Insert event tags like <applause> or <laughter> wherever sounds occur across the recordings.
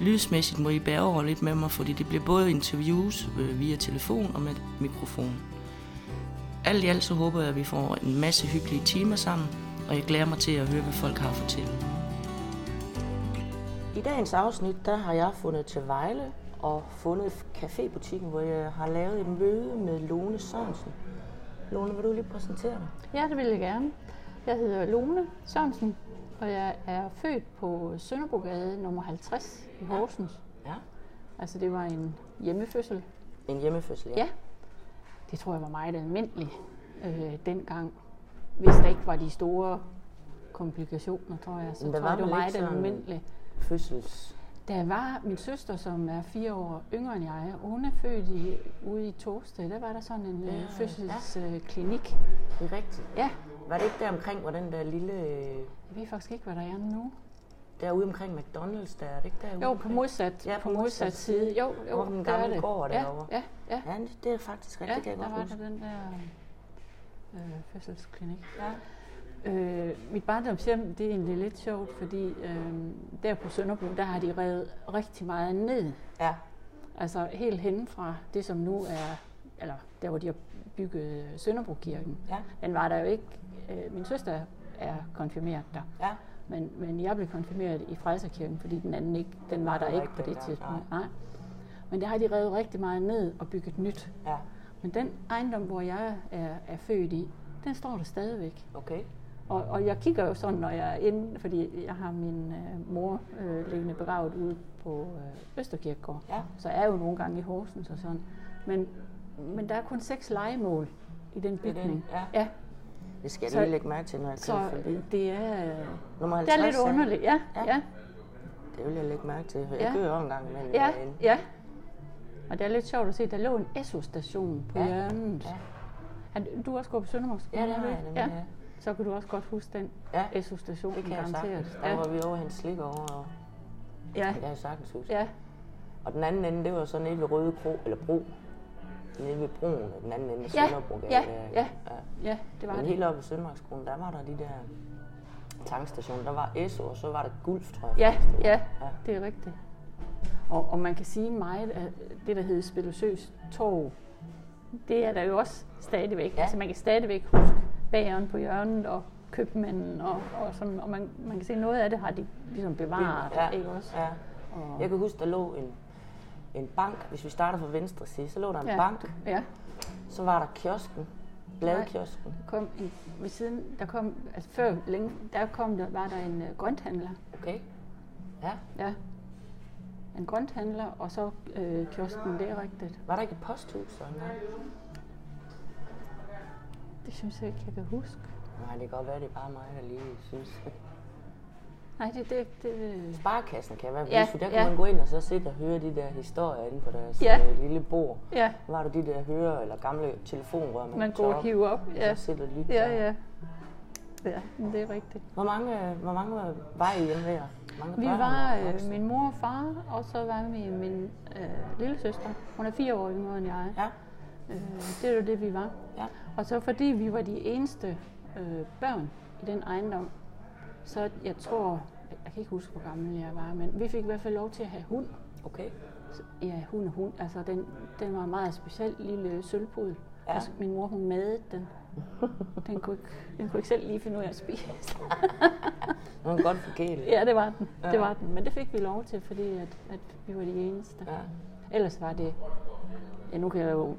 Lydsmæssigt må I bære over lidt med mig, fordi det bliver både interviews øh, via telefon og med mikrofon. Alt i alt så håber jeg, at vi får en masse hyggelige timer sammen, og jeg glæder mig til at høre, hvad folk har at fortælle. I dagens afsnit, der har jeg fundet til Vejle og fundet cafébutikken, hvor jeg har lavet et møde med Lone Sørensen. Lone, vil du lige præsentere dig? Ja, det vil jeg gerne. Jeg hedder Lone Sørensen, og jeg er født på Sønderbrogade nummer 50 i Horsens. Ja. Altså det var en hjemmefødsel. En hjemmefødsel, ja. Ja, det tror jeg var meget almindeligt øh, dengang. Hvis der ikke var de store komplikationer, tror jeg, så Men der tror jeg, var det var meget almindeligt. Fødsels... Der var min søster, som er fire år yngre end jeg, hun er født i, ude i Torsted. Der var der sådan en Ja, ja, ja. fødselsklinik. Det er rigtigt. Ja, Var det ikke der omkring, hvor den der lille... øh, jeg ved faktisk ikke, hvad der er nu. Derude omkring McDonald's, der er det ikke derude? Jo, på modsat, Ja, på modsat modsat side. side. Jo, jo, Hvor den der er gamle det. gård ja, derovre. Ja, ja, Ja, det- er faktisk rigtigt, ja, kan jeg der godt var huske. der den der øh, fødselsklinik. Ja. Øh, mit barndomshjem, det er egentlig lidt sjovt, fordi øh, der på Sønderbro, der har de revet rigtig meget ned. ja. Altså helt hen fra det, som nu er, eller der hvor de har bygget Sønderbrokirken. Ja. Den var der jo ikke. Øh, min søster er konfirmeret der. Ja. Men, men jeg blev konfirmeret i Frelserkirken, fordi den anden ikke, den var der ikke på det tidspunkt. Nej. Men der har de revet rigtig meget ned og bygget nyt. Ja. Men den ejendom, hvor jeg er, er født i, den står der stadigvæk. Okay. Og, og jeg kigger jo sådan, når jeg er inde, fordi jeg har min øh, mor øh, liggende begravet ude på øh, Østerkirkegård. Ja. Så jeg er jo nogle gange i Horsens og sådan. Men, men der er kun seks legemål i den bygning. ja. ja. Det skal jeg Så- lige lægge mærke til, når jeg kører forbi. det er, Nummer det er 50, lidt underligt. Ja, Ja. ja, ja. Det vil jeg lægge mærke til, for jeg Ja. kører jo en gang imellem Ja, derinde. ja. Og det er lidt sjovt at se, der lå en SO-station på Ja, hjørnet. ja. Du- har også gået på Søndermarks Ja, det har jeg nemlig, ja. ja. Så kan du også godt huske den Ja, SO-station, det kan jeg garanteret. sagtens. Der var vi over hendes slik over, og Ja, det kan jeg sagtens huske. ja, Og den anden ende, det var så nede ved Røde Kro, eller Bro. Nede ved broen, den anden ende af Ja, Sønderbrogade. ja, ja. ja. ja, det var Men det. helt oppe ved Søndermarkskronen, der var der de der tankstationer. Der var Esso, og så var der Gulf, tror jeg. Ja, faktisk, ja, ja. det er rigtigt. Og, og man kan sige meget af det, der hedder Spilosøs Torv, det er der jo også stadigvæk. Ja. Ja. Altså man kan stadigvæk huske bageren på hjørnet og købmanden, og, og, sådan, og man, man kan se noget af det har de ligesom bevaret, ja, ikke også? Ja. Og, Jeg kan huske, der lå en, en bank. Hvis vi starter fra venstre side, så lå der en ja, bank. Ja, Så var der kiosken. Bladkiosken. der kom en, ved siden, der kom, altså før længe, der kom der, var der en uh, grønthandler. Okay. Ja. Ja. En grønthandler, og så øh, kiosken, det er rigtigt. Var der ikke et posthus så engang? Det synes jeg ikke, jeg kan huske. Nej, det kan godt være, det er bare mig, der lige synes. Nej, det, det, det, Sparekassen kan være Ja, ja, Der kan ja. man gå ind og så sidde og høre de der historier inde på deres Ja. øh, lille bord. ja, var der de der hører eller gamle telefonrør, man, man går og op, hive op. og Ja, så sidde og lytte. ja, ja. Ja, det er rigtigt. Hvor mange, hvor mange var I hjemme ved jer? Mange Vi var øh, min mor og far, og så var vi min øh, lille søster. Hun er fire år yngre end jeg. Ja, Øh, det er jo det, vi var. ja. Og så fordi vi var de eneste øh, børn i den ejendom, så jeg tror, jeg kan ikke huske, hvor gammel jeg var, men vi fik i hvert fald lov til at have hund. Okay. Ja, hund og hund. Altså, den, den var en meget speciel lille sølvpud. Ja. Altså, min mor, hun madede den. Den kunne, ikke, den kunne ikke selv lige finde ud af at spise. Nu er godt forkælet. ja, det var den. Ja. Det var den. Men det fik vi lov til, fordi at, at vi var de eneste. Ja. Ellers var det... Ja, nu kan jeg jo...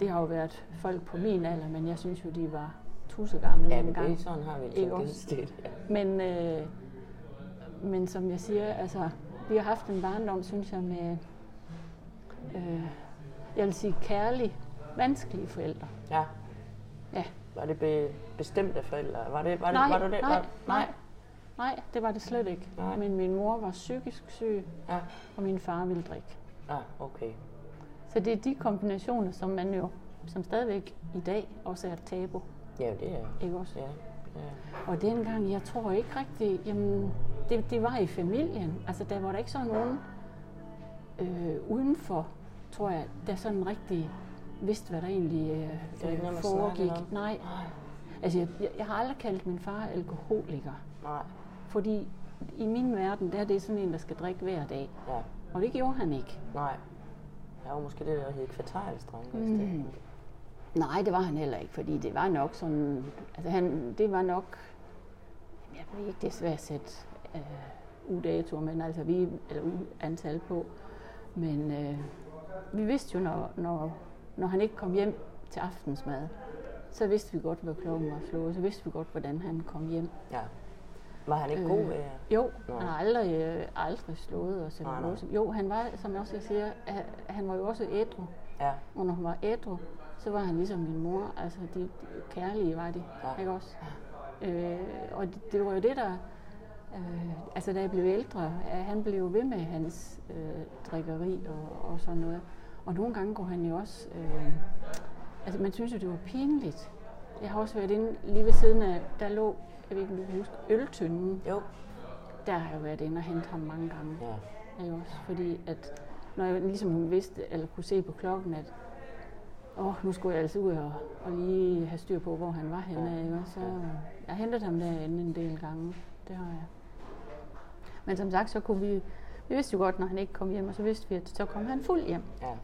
Det har jo været folk på min alder, men jeg synes jo, de var tusse gamle Ja, det er sådan har vi det. Ja. Men, øh, men som jeg siger, altså, vi har haft en barndom, synes jeg, med, øh, jeg vil sige, kærlig, vanskelige forældre. ja. Ja. Var det be, bestemte forældre? Var det, var det, Nej, var det, nej, var, nej, nej, det var det slet ikke. Nej. Men min mor var psykisk syg, Ja. og min far ville drikke. Ja, okay. Så det er de kombinationer, som man jo, som stadigvæk i dag også er et tabu, Ja, det er ikke også? Ja, ja. Og dengang, jeg tror ikke rigtigt, jamen, det, det var i familien. Altså, der var der ikke sådan nogen øh, udenfor, tror jeg, der sådan rigtig vidste, hvad der egentlig øh, Det er ikke noget, foregik. Nej. Altså, jeg, jeg, har aldrig kaldt min far alkoholiker, Nej. fordi i min verden, der er det sådan en, der skal drikke hver dag. Ja. Og det gjorde han ikke. Nej. Jeg var måske det, der hed kvartalsdreng. Mm. Mm. Nej, det var han heller ikke, fordi det var nok sådan, altså han, det var nok, jeg ved ikke, det er svært at sætte øh, ugedatoer, men altså vi, eller antal på, men øh, vi vidste jo, når, når, når han ikke kom hjem til aftensmad, så vidste vi godt, hvad klokken var slået, så vidste vi godt, hvordan han kom hjem. Ja. Var han ikke Øh, god jer? Jo, Nå. han har aldrig, øh, aldrig slået os eller Nej, noget. Jo, han var, som jeg også siger, han- han var jo også ædru. Ja. Og når hun var ædru, så var han ligesom min mor. Altså, de, de kærlige var de, Ja. ikke også? Øh, og det, det var jo det, der... Øh, altså, da jeg blev ældre, han blev ved med hans øh, drikkeri og, og sådan noget. Og nogle gange går han jo også... Øh, altså, man synes jo, det var pinligt. Jeg har også været inde lige ved siden af, der lå, jeg ved ikke, om du kan huske, øltynden. Jo. Der har jeg været inde og hentet ham mange gange. Ja. Ikke også? Fordi at, når jeg ligesom vidste, eller kunne se på klokken, at åh, nu skulle jeg altså ud og, og lige have styr på, hvor han var henne. Ikke? Så jeg hentede ham derinde en del gange. Det har jeg. Men som sagt, så kunne vi, vi vidste jo godt, når han ikke kom hjem, og så vidste vi, at så kom han fuld hjem. Ja.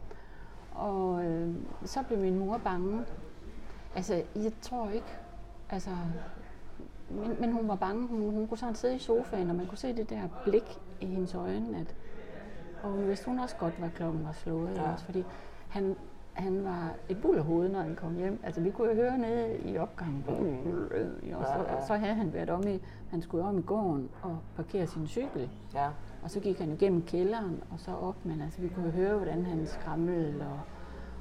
Og øh, så blev min mor bange. Altså, jeg tror ikke, altså, men, men hun var bange. Hun, hun kunne sådan sidde i sofaen, og man kunne se det der blik i hendes øjne, at, og hun vidste hun også godt, hvad klokken var slået. Ja. Også, fordi han, han var et bullerhoved, når han kom hjem. Altså, vi kunne jo høre nede i opgangen. Og så, så havde han været om i, han skulle om i gården og parkere sin cykel. Ja. Og så gik han igennem kælderen og så op, men altså, vi kunne jo høre, hvordan han skramlede. Og,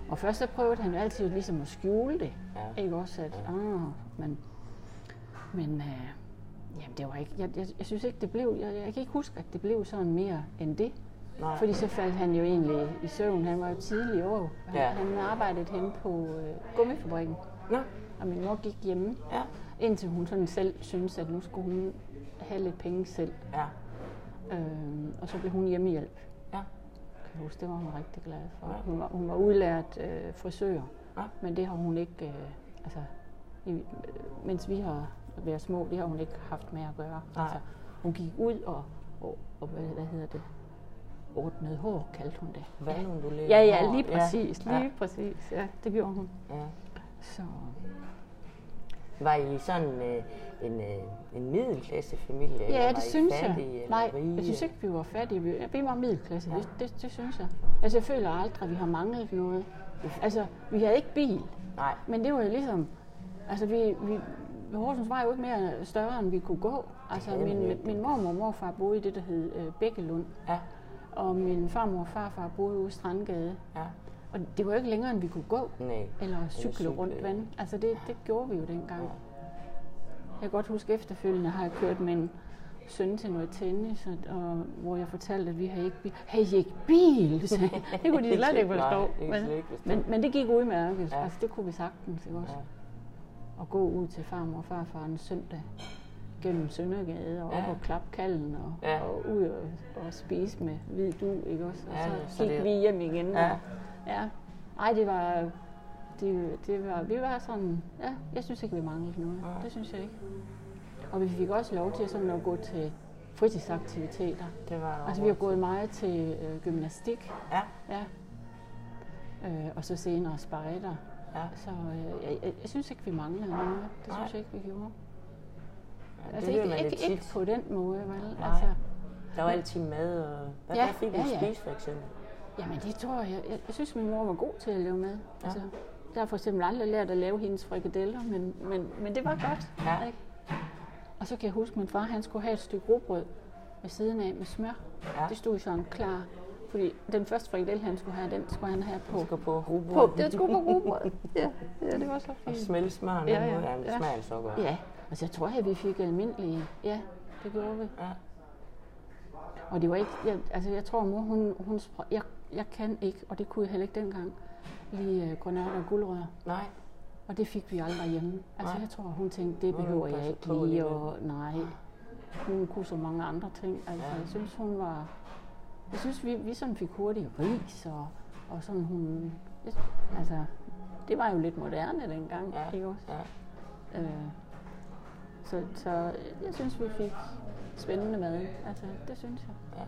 og først så prøvede han jo altid ligesom at skjule det. Ja. Ikke også, at, Ja. ah, men, men øh, jamen, det var ikke, jeg, jeg, jeg synes ikke, det blev, jeg, jeg kan ikke huske, at det blev sådan mere end det. Nej. Fordi så faldt han jo egentlig i søvn. Han var jo tidlig år. Han, Ja. han arbejdede hen på øh, gummifabrikken, Nå. og min mor gik hjemme, Ja. indtil hun sådan selv syntes, at nu skulle hun have lidt penge selv. Ja. Øhm, og så blev hun hjemmehjælp. Ja. Kan jeg huske, det var hun rigtig glad for. Ja. Hun var, hun var udlært øh, frisør, Ja. men det har hun ikke, øh, altså, i, øh, mens vi har været små, det har hun ikke haft med at gøre. Nej. Altså, hun gik ud og, og, og hvad, hvad hedder det, ordnede hår, kaldte hun det. Vandunduleret Ja, ja, lige præcis, Ja. lige præcis, ja, det gjorde hun. Ja. Så, Var I sådan øh, en, øh, en middelklassefamilie? ja, det synes fattige, jeg. Nej, rige? jeg synes ikke, vi var fattige. Vi, vi var middelklasse, Ja. det, det, det synes jeg. Altså, jeg føler aldrig, at vi har manglet noget. Altså, vi havde ikke bil, Nej. Men det var jo ligesom, altså vi, vi Horsens var jo ikke mere større, end vi kunne gå. Altså min, min mormor og morfar boede i det, der hed øh, Bækkelund, Ja. Og min farmor og farfar boede ude i Strandgade. Ja. Og det var ikke længere, end vi kunne gå, Nej. eller cykle cykle, rundt vand. Altså det, det gjorde vi jo dengang. Ja. Jeg kan godt huske efterfølgende, har jeg kørt med en søn til noget tennis, og, og hvor jeg fortalte, at vi havde ikke bil. Havde I ikke bil? jeg. <laughs> det kunne de slet ikke forstå. Men, men, men det gik udmærket. Ja. Altså det kunne vi sagtens, ikke også? Ja. og gå ud til farmor og farfar en søndag gennem Søndergade og op Ja. og klappe kalden og, Ja. og ud og, og spise med hvid du, ikke også? Og Ja, så, så gik det- vi hjem igen. Ja. Og, ja. Ej, det var, det, det var, vi var sådan, ja, jeg synes ikke, vi manglede noget. Nej. Det synes jeg ikke. Og vi fik også lov til sådan at gå til fritidsaktiviteter. Det var Altså, vi har gået meget til øh, gymnastik, Ja. ja. Øh, og så senere spejder. Ja. Så øh, jeg, jeg, jeg synes ikke, vi manglede noget. Det Nej. synes jeg ikke, vi gjorde. Ja Altså det ikke, man ikke, lidt ikke tit. på den måde, vel? Nej. Altså, Der var altid mad og... Hvad, Ja, hvad fik I ja, at ja. spise, for eksempel? jamen det tror jeg, jeg, jeg synes, min mor var god til at lave mad. Ja. Altså, jeg har for eksempel aldrig lært at lave hendes frikadeller, men, men, men det var godt. Ja. Ikke? Og så kan jeg huske, at min far han skulle have et stykke rugbrød ved siden af med smør. Ja. Det stod sådan klar. Fordi den første frikadelle, han skulle have, den skulle han have på. Skal på på rugbrød det skulle på rugbrød. ja, ja, det var så og fint. smelte smøren. Ja, Ja, ja. Det smager så godt. Ja, altså jeg tror, at vi fik almindelige. Ja, det gjorde vi. Ja. Og det var ikke, jeg, altså jeg tror, mor, hun, hun spr- jeg, jeg kan ikke, og det kunne jeg heller ikke dengang, lige uh, grønærter og guldrør. Nej. Og det fik vi aldrig hjemme. Altså Nej. jeg tror, hun tænkte, det er behøver jeg ikke lige, alligevel. og nej. Hun kunne så mange andre ting. Altså Ja. jeg synes, hun var... Jeg synes, vi, vi sådan fik hurtigt ris, og, og sådan hun... Jeg, altså, det var jo lidt moderne dengang, Ja. ikke også? Ja. Øh, så, så jeg synes, vi fik spændende mad. Altså, det synes jeg. Ja.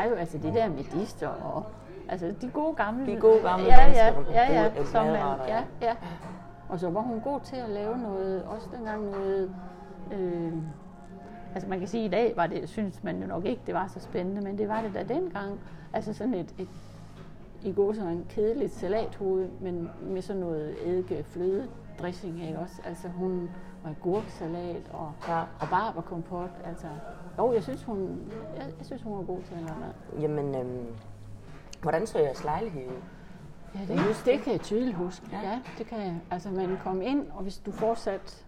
Ej, jo, altså det der med dister og... Altså de gode gamle... De gode gamle ja, danske ja, ja, ja, som man, ja, ja. ja. Og så var hun god til at lave noget, også dengang noget... Øh, altså man kan sige, at i dag var det, synes man jo nok ikke, det var så spændende, men det var det da dengang. Altså sådan et, et i går så en kedeligt salathoved, men med sådan noget eddike fløde dressing, ikke også? Altså hun og agurksalat og, Ja. og barberkompot, altså. Jo, jeg synes, hun, jeg, jeg synes, hun var god til at lave mad. Jamen, øhm, hvordan så jeres lejlighed ud? Ja, det, det kan jeg tydeligt huske. Ja. Ja. det kan jeg. Altså, man kom ind, og hvis du fortsat...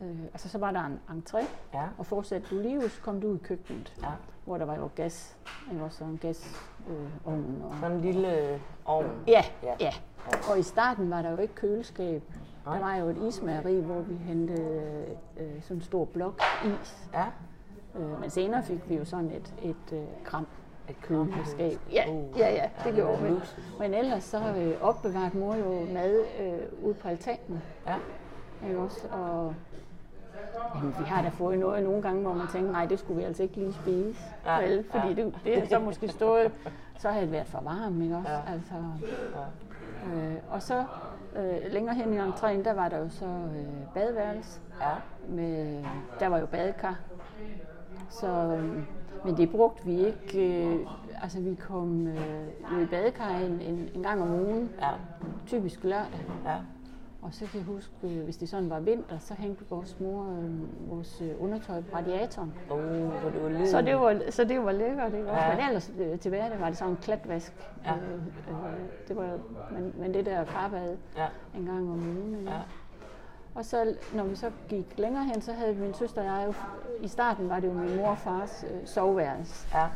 Øh, altså, så var der en entré, Ja. og fortsatte du lige så kom du ud i køkkenet, Ja. hvor der var jo gas. Ikke også en gasovn. Øh, ovn og, Sådan en lille ovn. ja, Ja. ja, ja. Og i starten var der jo ikke køleskab. Der var jo et ismageri, hvor vi hentede øh, sådan en stor blok is. Ja. Øh, men senere fik vi jo sådan et, et øh, kram Et køleskab. Ja, ja, ja, det det gjorde vi. Men ellers så øh, opbevarede mor jo mad øh, ude på altanen. Ja. Ikke også? Og jamen, vi har da fået noget nogle gange, hvor man tænker, nej, det skulle vi altså ikke lige spise. Ja, Ja, vel? Fordi ja. det, det har så måske stået, så havde det været for varmt, ikke også? Ja. Altså, Ja. Øh, og så øh, længere hen i entréen, der var der jo så øh, badeværelse. Ja. Med, der var jo badekar. Så, øh, men det brugte vi ikke. Øh, altså vi kom øh, i badekar en, en, en gang om ugen, Ja. typisk lørdag. Ja. Og så kan jeg huske, øh, hvis det sådan var vinter, så hængte vores mor øh, vores øh, undertøj på radiatoren. Uh, så det var lidt... Så det var, så det var lækkert, ikke? Ja. Men ellers øh, til hverdag var det sådan en klatvask. Ja. Øh, øh, det var, men, men det der karbad Ja. en gang om ugen. Ikke? Ja. Og så, når vi så gik længere hen, så havde min søster og jeg jo, i starten var det jo min mor og fars øh, soveværelse. Ja.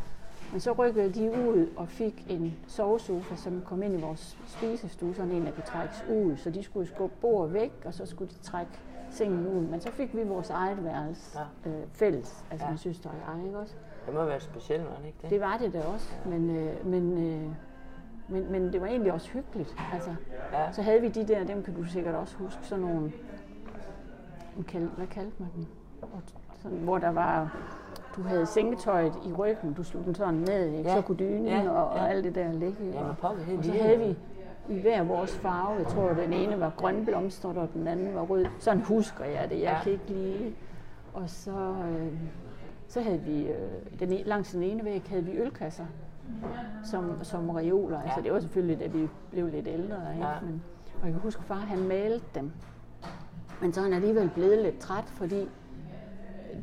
Men så rykkede de ud og fik en sovesofa, som kom ind i vores spisestue, sådan en, der kunne trækkes ud. Så de skulle skubbe bordet væk, og så skulle de trække sengen ud. Men så fik vi vores eget værelse Ja. øh, fælles, altså Ja. min søster og jeg, ikke også? Det må være specielt, var det ikke det? Det var det da også, men, øh, men, øh, men, men det var egentlig også hyggeligt. Altså, Ja. så havde vi de der, dem kan du sikkert også huske, sådan nogle, hvad kaldte man dem? Og Sådan, hvor der var, du havde sengetøjet i ryggen, du slog den sådan ned, ikke? Ja. så kunne dynen Ja, og, og ja. alt det der ligge. Ja, og, og de så havde vi i hver vores farve, jeg tror den ene var grønblomstret, og den anden var rød. Sådan husker jeg det, jeg Ja. kan ikke lige. Og så, øh, så havde vi, øh, den, e- langs den ene væg havde vi ølkasser som, som reoler. Ja. Altså det var selvfølgelig, da vi blev lidt ældre. Ikke? Ja. Men, og jeg kan huske, at far han malte dem. Men så er han alligevel blevet lidt træt, fordi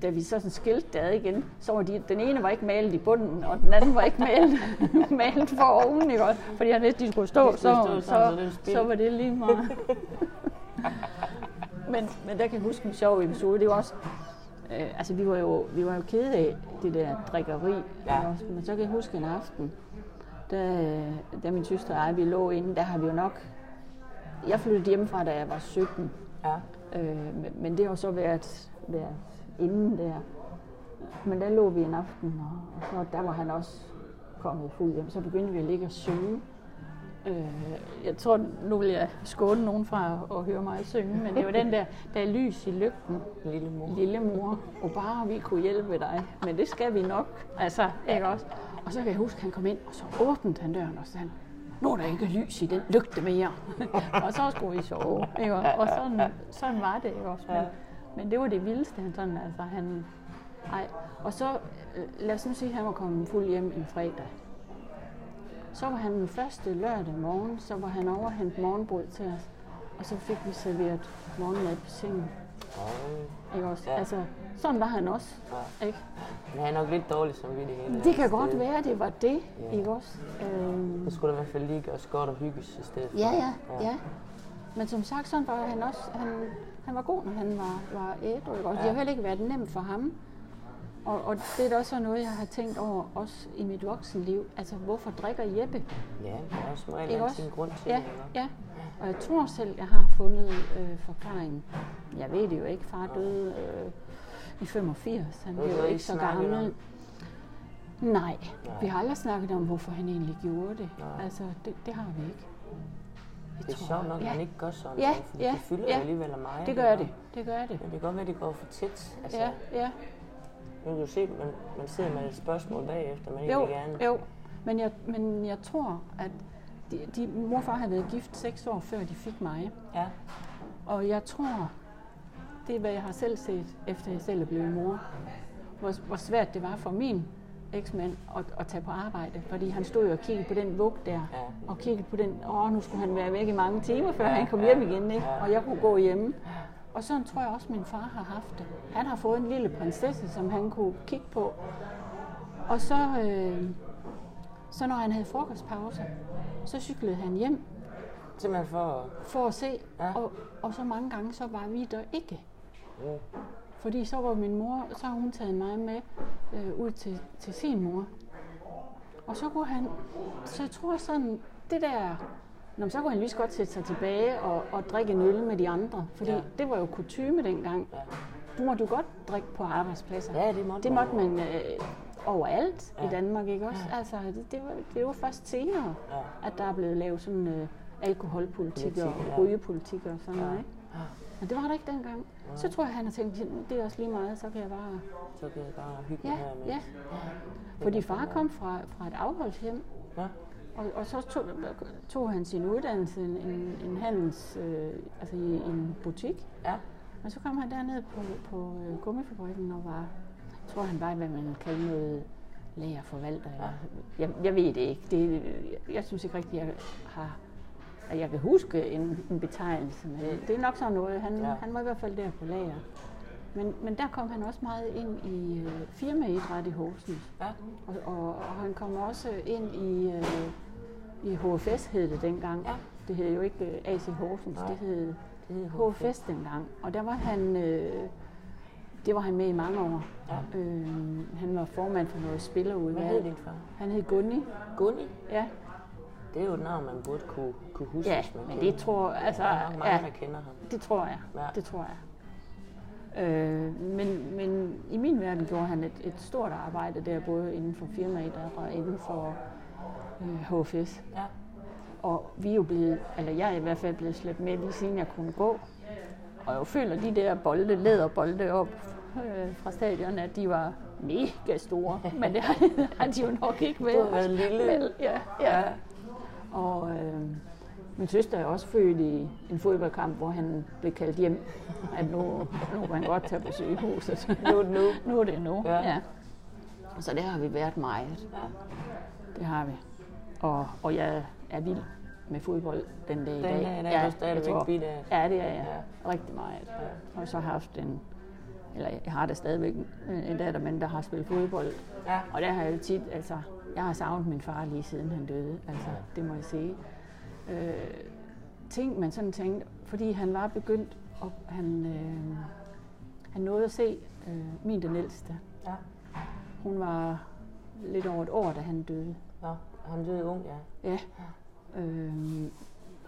da vi så sådan skilte ad igen, så var de, den ene var ikke malet i bunden, og den anden var ikke malet, <laughs> malet for oven, ikke? fordi han vidste, de skulle stå, De skulle så, stå så, så så, så var det lige meget. <laughs> men, men der kan jeg huske en sjov episode, det var også, øh, altså vi var jo, vi var jo kede af det der drikkeri, Ja. også? men så kan jeg huske en aften, da, da min søster og jeg, vi lå inde, der har vi jo nok, jeg flyttede hjemmefra, da jeg var 17, Ja. Øh, men, men det har så været, været inden der. Men der lå vi en aften, og, og så der var han også kommet fuld hjem. Så begyndte vi at ligge og synge. Øh, jeg tror, nu vil jeg skåne nogen fra at, at høre mig synge, men det var den der, der er lys i lygten, Lille mor. lille mor, og bare vi kunne hjælpe dig. Men det skal vi nok, altså, ikke også? Og så kan jeg huske, at han kom ind, og så åbnede han døren, og så han, nu er der ikke lys i den lygte mere. <laughs> og så skulle vi sove, ikke også? Og sådan, sådan var det, ikke også? Men, men det var det vildeste, han sådan, altså han... Ej. Og så, øh, lad os nu sige, at han var kommet fuld hjem en fredag. Så var han den første lørdag morgen, så var han over og hente morgenbrød til os. Og så fik vi serveret morgenmad på sengen. Oh. Ikke også? Ja. Ja. Altså, sådan var han også. Ja. Ikke? Men han er nok lidt dårlig som det Det kan godt være, det var det. Ikke også? Øhm, Så skulle der i hvert fald lige gøres godt og hygges i stedet for. ja, ja, ja. Men som sagt, sådan var han også. Han, han var god, når han var, var ædru. Også? Det har heller ikke været nemt for ham. Og, og det er da også noget, jeg har tænkt over, også i mit voksenliv. Altså, hvorfor drikker Jeppe? Ja, der er som regel også? en grund til Ja, det. ikke? ja. Og jeg tror selv, jeg har fundet øh, forklaringen. Jeg ved det jo ikke. Far døde øh, i 85. Han blev jo ikke så gammel. Nej, Nej. vi har aldrig snakket om, hvorfor han egentlig gjorde det. Nej. Altså, det, det har vi ikke. Det er sjovt nok, at ja, han ikke gør sådan, Ja, fordi ja, det fylder ja. alligevel af mig. det gør ikke? det. Det gør det. Men det kan godt være, at det går for tæt. Altså, Ja, ja. Nu kan du se, man, man sidder med et spørgsmål bagefter, man Jo, egentlig gerne... jo. Men jeg, men jeg tror, at de, de, mor og far havde været gift seks år før de fik mig. Ja, Og jeg tror, det er hvad jeg har selv set, efter jeg selv er blevet mor, hvor, hvor svært det var for min eksmand at, at tage på arbejde. Fordi han stod jo og kiggede på den vug der, Ja. og kiggede på den, åh, nu skulle han være væk i mange timer, før Ja, han kom hjem igen, ikke? og jeg kunne gå hjemme. Og sådan tror jeg også, min far har haft det. Han har fået en lille prinsesse, som han kunne kigge på. Og så, øh, så når han havde frokostpause, så cyklede han hjem simpelthen for... for at se, Ja. og, og så mange gange, så var vi der ikke. Ja. Fordi så var min mor, så har hun taget mig med øh, ud til, til sin mor. Og så kunne han, så jeg tror sådan, det der, Nå, så kunne han lige så godt sætte sig tilbage og, og drikke en øl med de andre. Fordi Ja. ja. det var jo kutyme dengang. Ja. Du måtte jo godt drikke på arbejdspladser. Ja, det måtte det man måtte man øh, overalt Ja. i Danmark, ikke også? Altså, det, det, var, det var først senere, Ja. at der er blevet lavet sådan øh, alkoholpolitik og Politik, ja. rygepolitik og sådan noget, Ja. Men det var der ikke dengang. Så tror jeg, han har tænkt, det er også lige meget, så kan jeg bare... Så kan jeg bare hygge Ja, mig her med. ja. Fordi far kom fra, fra et afholdshjem, ja. og, og så tog, tog han sin uddannelse en, en, en handels, øh, altså i en butik. ja. Og så kom han derned på, på øh, gummifabrikken og var, jeg tror han var, hvad man kalder noget lagerforvalter. Ja. Jeg, jeg ved det ikke. Det, jeg synes ikke rigtigt, jeg har jeg kan huske en, en betegnelse, men det er nok sådan noget. Han, Ja. han var i hvert fald der på lager. Men, men der kom han også meget ind i øh, firmaidræt i Horsens. Ja. Og, og, og han kom også ind i, øh, i HFS hed det dengang. Ja. Det hed jo ikke øh, AC Horsens, Nej. det hed Det hed HFS dengang. Og der var han, øh, det var han med i mange år. Ja. Øh, han var formand for noget Hvad spillerudvalg. hed din far? Han hed Gunni. Gunni. Ja, Det er jo et navn, man burde kunne, kunne huske, ja men det tror altså, Der er nok mange, ja, der kender ham. det tror jeg. Ja. Det tror jeg. Øh, men, men i min verden gjorde han et, et stort arbejde der, både inden for firmaidræt og inden for øh, HFS. Ja. Og vi er jo blevet, eller jeg er i hvert fald blevet slæbt med lige siden jeg kunne gå. Og jeg føler de der bolde, læderbolde op øh, fra stadion, at de var mega store. <laughs> Men det har, har de jo nok ikke Du været. har været lille. Vel, ja, ja. Og øh, min søster er også født i en fodboldkamp, hvor han blev kaldt hjem. At nu, nu kan han godt tage på sygehuset. Nu er det nu. nu er det nu, Ja. ja. ja. Så det har vi været meget. Ja. Det har vi. Og, og jeg er vild med fodbold den dag i Den dag. dag i dag er du stadigvæk jeg tror- af. Ja, det er jeg. Rigtig meget. Og jeg har så haft en, eller jeg har da stadigvæk en en datter, men der har spillet fodbold. Ja. Og der har jeg jo tit, altså, jeg har savnet min far lige siden han døde. Altså, det må jeg sige. Øh, ting, man sådan tænkte, fordi han var begyndt, og han, øh, han nåede at se øh, min den ældste. Ja. Hun var lidt over et år, da han døde. Nå, han døde ung, ja. Ja. Øhm,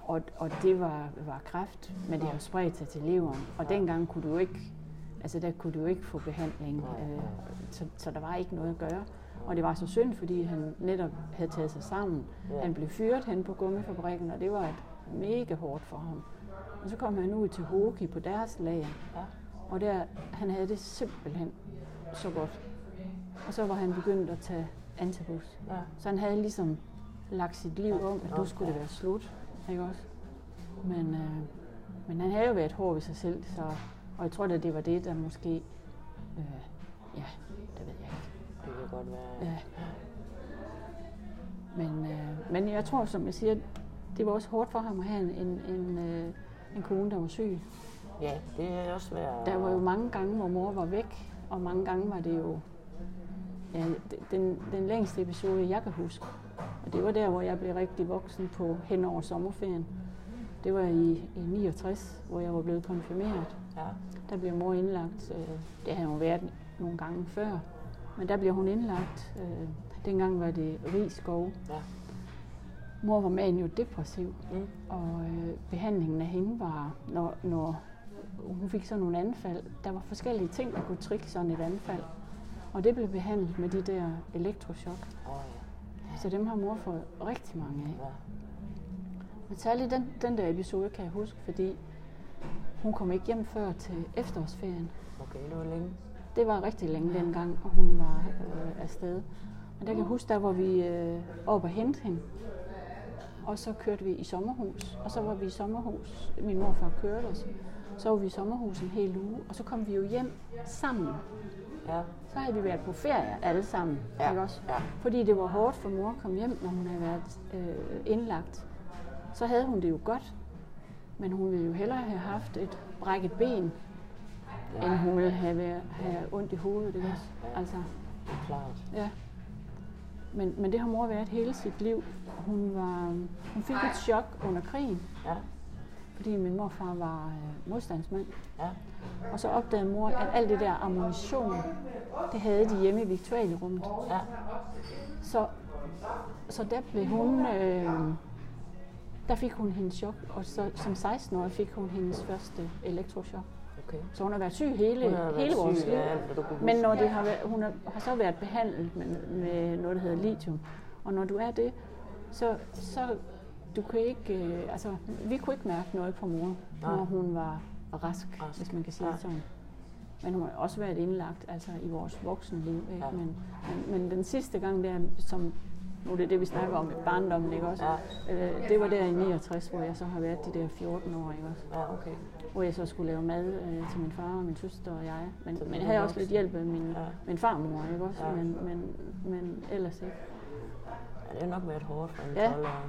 og, og det var, var kræft, men det har spredt sig til leveren. Og dengang kunne du ikke, altså der kunne du ikke få behandling, øh, så, så der var ikke noget at gøre. Og det var så synd, fordi han netop havde taget sig sammen. Ja. Han blev fyret hen på gummifabrikken, og det var et mega hårdt for ham. Og så kom han ud til Hoki på deres lager, Ja. og der, han havde det simpelthen så godt. Og så var han begyndt at tage antabus. Ja. Så han havde ligesom lagt sit liv om, at nu skulle det være slut. Ikke også? Men, øh, men han havde jo været hård ved sig selv, så, og jeg tror at det var det, der måske... Øh, ja, det ved jeg ikke. Kan godt være. Ja. Men, øh, men jeg tror, som jeg siger, det var også hårdt for ham at have en, en, en, øh, en kone, der var syg. Ja, det er også svært. Der var jo mange gange, hvor mor var væk, og mange gange var det jo ja, den, den længste episode, jeg kan huske. Og det var der, hvor jeg blev rigtig voksen på hen over sommerferien. Det var i, i 69, hvor jeg var blevet konfirmeret. Ja. Der blev mor indlagt. Øh, det havde hun været nogle gange før. Men der bliver hun indlagt. Øh, dengang var det Rigskov. Ja. Mor var manio-depressiv, Mm. og øh, behandlingen af hende var, når, når hun fik sådan nogle anfald, der var forskellige ting, der kunne trigge sådan et anfald. Og det blev behandlet med de der elektrochok. Oh, ja. Så dem har mor fået rigtig mange af. ja. Men særligt den, den der episode kan jeg huske, fordi hun kom ikke hjem før til efterårsferien. Okay, det var længe. Det var rigtig længe dengang, og hun var øh, afsted. Men der kan jeg huske, der var vi øh, oppe og hente hende. Og så kørte vi i sommerhus. Og så var vi i sommerhus. Min morfar kørte os. Så var vi i sommerhus en hel uge. Og så kom vi jo hjem sammen. Ja. Så havde vi været på ferie alle sammen. Ja, Ikke også? ja. Fordi det var hårdt for mor at komme hjem, når hun havde været øh, indlagt. Så havde hun det jo godt. Men hun ville jo hellere have haft et brækket ben. End hun ville have, været, have ondt i hovedet. Ikke. Altså, Klart. ja. Men, men det har mor været hele sit liv. Hun, var, hun fik et chok under krigen, Ja. fordi min morfar var øh, modstandsmand. Ja. Og så opdagede mor, at alt det der ammunition, det havde de hjemme i viktualierummet. Ja. Så, så der blev hun, øh, der fik hun hendes chok, og så, som 16-årig fik hun hendes første elektrochok. Okay. Så hun har været syg hele, Hun har hele vores syg liv. kunne Men når det har været, hun har, har så været behandlet med, med noget, der hedder lithium. Og når du er det, så, så du kan ikke, øh, altså, vi kunne ikke mærke noget på mor, Nej. når hun var rask, Rask. hvis man kan sige Ja. det sådan. Men hun har også været indlagt altså i vores voksenliv. Ikke? Ja. Men, men, men den sidste gang der, som nu er det det, vi snakker om i barndommen, ikke også? Ja. Øh, det var der i 69, hvor jeg så har været de der 14 år, ikke også? Ja, okay. Hvor jeg så skulle lave mad øh, til min far og min søster og jeg. Men, men jeg havde også lidt hjælp af min, Ja. min farmor, ikke også? Ja. Men, men, men ellers ikke. Ja, det er nok været hårdt for en Ja. 12 år.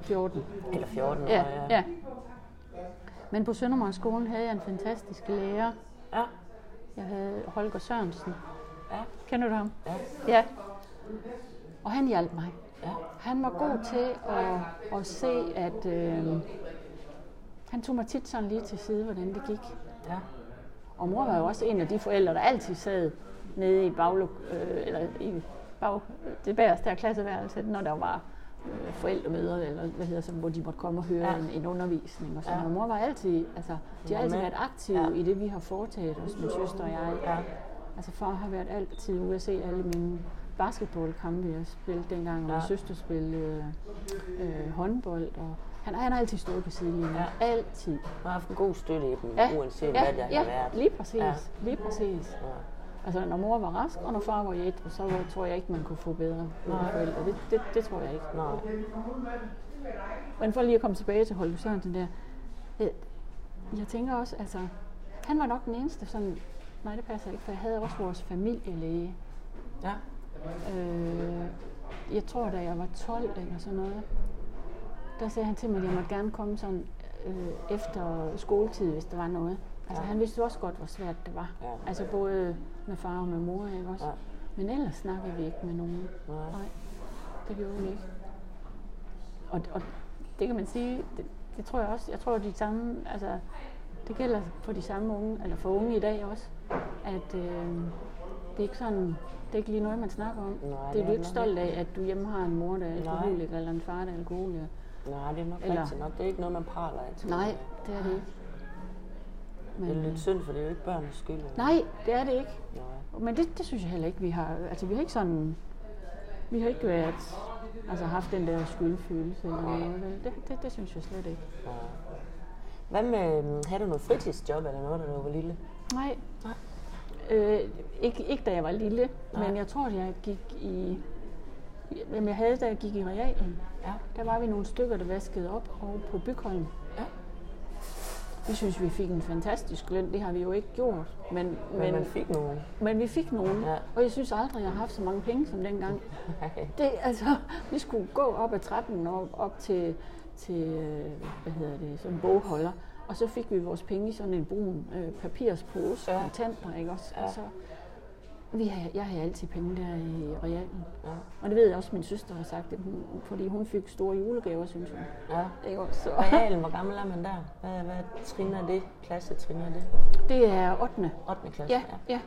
14. Eller 14 år, Ja, ja. ja. Men på Søndermarkskolen havde jeg en fantastisk lærer. Ja. Jeg havde Holger Sørensen. Ja. Kender du ham? Ja. Ja. Og han hjalp mig. Ja. Han var god til at, at se, at øh, han tog mig tit sådan lige til side, hvordan det gik. Ja. Og mor var jo også en af de forældre, der altid sad nede i baglok, øh, eller i bag, det bagerste af klasseværelset, når der var øh, forældremøder, eller hvad hedder så, hvor de måtte komme og høre Ja. en, en undervisning. Og sådan. Ja. Ja. mor var altid, altså, de har altid været aktive Ja. i det, vi har foretaget os, min søster og jeg. Ja. Altså far har været altid ude at se alle mine basketballkampe, jeg spillede dengang, og Ja. min søster spillede øh, håndbold. Og han, han har altid stået på sidelinjen. Ja. Altid. Har haft en god støtte i dem, Ja. uanset ja, hvad det ja, har været. lige præcis. Ja. Lige præcis. Ja. Altså, når mor var rask, og når far var et, så tror jeg ikke, man kunne få bedre forældre. Det, det, det tror jeg ikke. Nej. Men for lige at komme tilbage til Holger Sørensen der. Jeg, jeg tænker også, altså, han var nok den eneste sådan, nej det passer ikke, for jeg havde også vores familielæge. Ja. Øh, jeg tror, da jeg var 12 eller sådan noget, der sagde han til mig, at jeg måtte gerne komme sådan øh, efter skoletid, hvis der var noget. Altså Ja. han vidste også godt, hvor svært det var. Ja. Altså både med far og med mor, ikke også? Ja. Men ellers snakkede vi ikke med nogen. Nej. Nej, det gjorde vi ikke. Og, og det kan man sige, det, det tror jeg også, jeg tror de samme, altså det gælder for de samme unge, eller for unge i dag også, at øh, det er ikke sådan, det er ikke lige noget, man snakker om. Nej, det er du ikke stolt af, at du hjemme har en mor, der er alkoholiker, eller en far, der er alkoholiker. Nej, det er nok Eller- rigtigt nok. Det er ikke noget, man praler af. Nej, det er det ikke. Det er Men, lidt synd, for det er jo ikke børnenes skyld. nej, det er det ikke. Nej. Men det, det synes jeg heller ikke, vi har. Altså, vi har ikke sådan... Vi har ikke været, altså haft den der skyldfølelse eller noget. Det, det, det synes jeg slet ikke. Nej. Hvad med, mm, havde du noget fritidsjob eller noget, da du var lille? Nej. Nej. Øh, ikke, ikke da jeg var lille, Nej. men jeg tror, at jeg gik i... Jamen, jeg havde, da jeg gik i realen. Ja. Der var vi nogle stykker, der vaskede op over på Bygholm. Ja. Vi synes, vi fik en fantastisk løn. Det har vi jo ikke gjort. Men, Men, men, man fik nogen. men vi fik nogen. Ja. Og jeg synes aldrig, jeg har haft så mange penge som dengang. <laughs> Det, altså, vi skulle gå op ad trappen og op til, til øh, hvad hedder det, sådan en bogholder. Og så fik vi vores penge i sådan en brun øh, papirspose, Ja. ja. kontanter, ikke også? Ja. Og så, vi har, jeg havde altid penge der i realen. Ja. Og det ved jeg også, min søster har sagt, det, hun, fordi hun fik store julegaver, synes hun. Ja. Ikke også? Så, Realen, hvor gammel er man der? Hvad, hvad trin er det? Klasse trin er det? det er 8. 8. klasse? Ja, ja.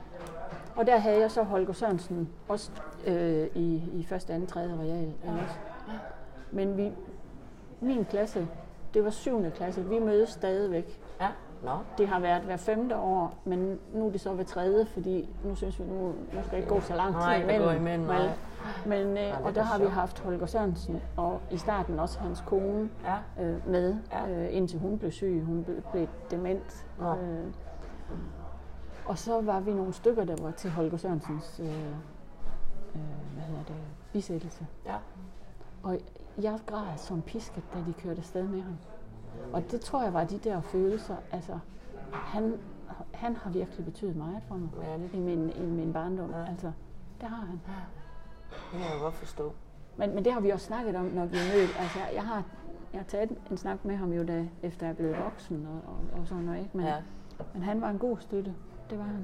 Og der havde jeg så Holger Sørensen, også øh, i, i første, anden, tredje real. Ja. Men vi, min klasse, det var syvende klasse, vi mødes stadigvæk. Ja. Nå. Det har været hver femte år, men nu er det så hver tredje, fordi nu synes vi, nu, nu skal ikke gå så lang tid Nej, imellem. nej. Men, øh, er og der har vi haft Holger Sørensen, og i starten også hans kone Ja. øh, med, Ja. øh, indtil hun blev syg. Hun blev, blev dement. Nå. Øh, og så var vi nogle stykker, der var til Holger Sørensens øh, øh, hvad hedder det, bisættelse. Ja. Og jeg græd som pisket, da de kørte afsted med ham. Og det tror jeg var de der følelser. Altså, han, han har virkelig betydet meget for mig Ja, det- i, min, i min barndom. Ja. Altså, det har han. Det kan jeg godt forstå. Men, men det har vi også snakket om, når vi er mødt. Altså, jeg, jeg har, jeg har taget en snak med ham jo, da, efter jeg blevet voksen og, og, og sådan noget. Ikke? Men, Ja. men han var en god støtte. Det var han.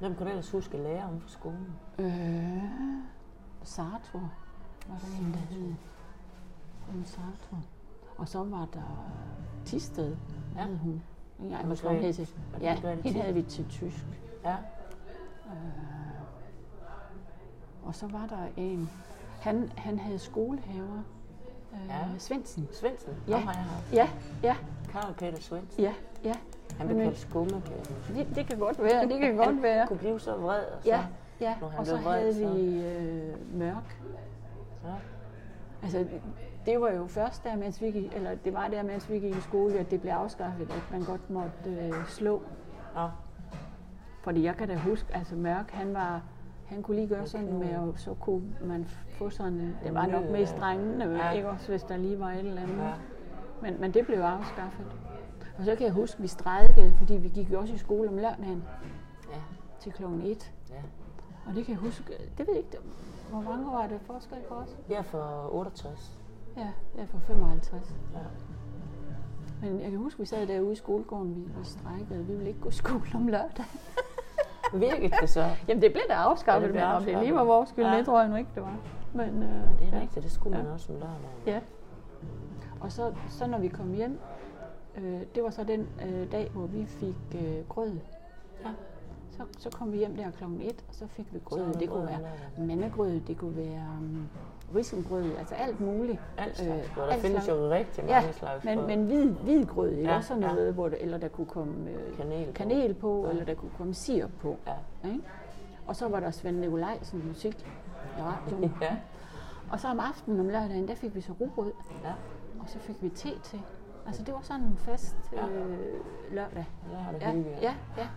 Hvem kan du ellers huske lærer om fra skolen? Øh, Sartor var der en, der hed. Sartor. Og så var der Tisted, Ja. hed hun. Hun hun skrev- hed til. Ja, hende havde vi til tysk. Ja. Og så var der en, han, han havde skolehaver. Øh, Ja. Svendsen. Svendsen? Ja. Jeg haft. Ja, ja, Karl Peter Svendsen. ja, ja. Han blev kaldt skummekæde. Det, det kan godt være, det kan godt være. kunne blive så vred, og så... Ja, ja. når han og så vred, havde så- vi øh, mørk. Ja. Altså, det var jo først der, mens vi gik, eller det var der, mens vi gik i skole, at det blev afskaffet, at man godt måtte øh, slå. Nå. Fordi jeg kan da huske, altså Mørk, han var, han kunne lige gøre sådan med, og så kunne man få sådan, det var nok mest drengene, Ja. ja. ikke også, hvis der lige var et eller andet. Ja. Men, men det blev afskaffet. Og så kan jeg huske, vi strejkede, fordi vi gik jo også i skole om lørdagen Ja. til klokken 1. ja. Og det kan jeg huske, det ved jeg ikke, hvor mange år var det forskel på os? Er for 68. Ja, jeg er fra 55. Ja. Men jeg kan huske, vi sad derude i skolegården, vi, vi strækkede, vi ville ikke gå i skole om lørdag. <laughs> Virkede det så? Jamen det blev da afskaffet, Ja, det blev men om det lige var vores skyld, Ja. det tror jeg nu ikke, det var. Men, øh, Det er ja. rigtigt, det skulle man Ja. også om lørdagen. Ja. Og så, så når vi kom hjem, øh, det var så den øh, dag, hvor vi fik øh, grød. Ja. Så, så kom vi hjem der klokken 1, og så fik vi grød. Det kunne være mandegrød, det kunne være um, risengrød, altså alt muligt. Alt slags Øh, grød. Der alt findes slags- jo rigtig Ja, mange slags men, men hvid, hvid grød, ikke? Ja, Også sådan ja. noget, hvor det, eller der kunne komme øh, Kanel på. kanel på, Ja. eller der kunne komme sirup på. Ja. Ikke? Og så var der Svend Nikolajsen musik i radioen. <laughs> Ja. Og så om aftenen om lørdagen, der fik vi så rugbrød, Ja. og så fik vi te til. Altså det var sådan en fast Ja. øh, lørdag. Der har det Ja, ja, ja.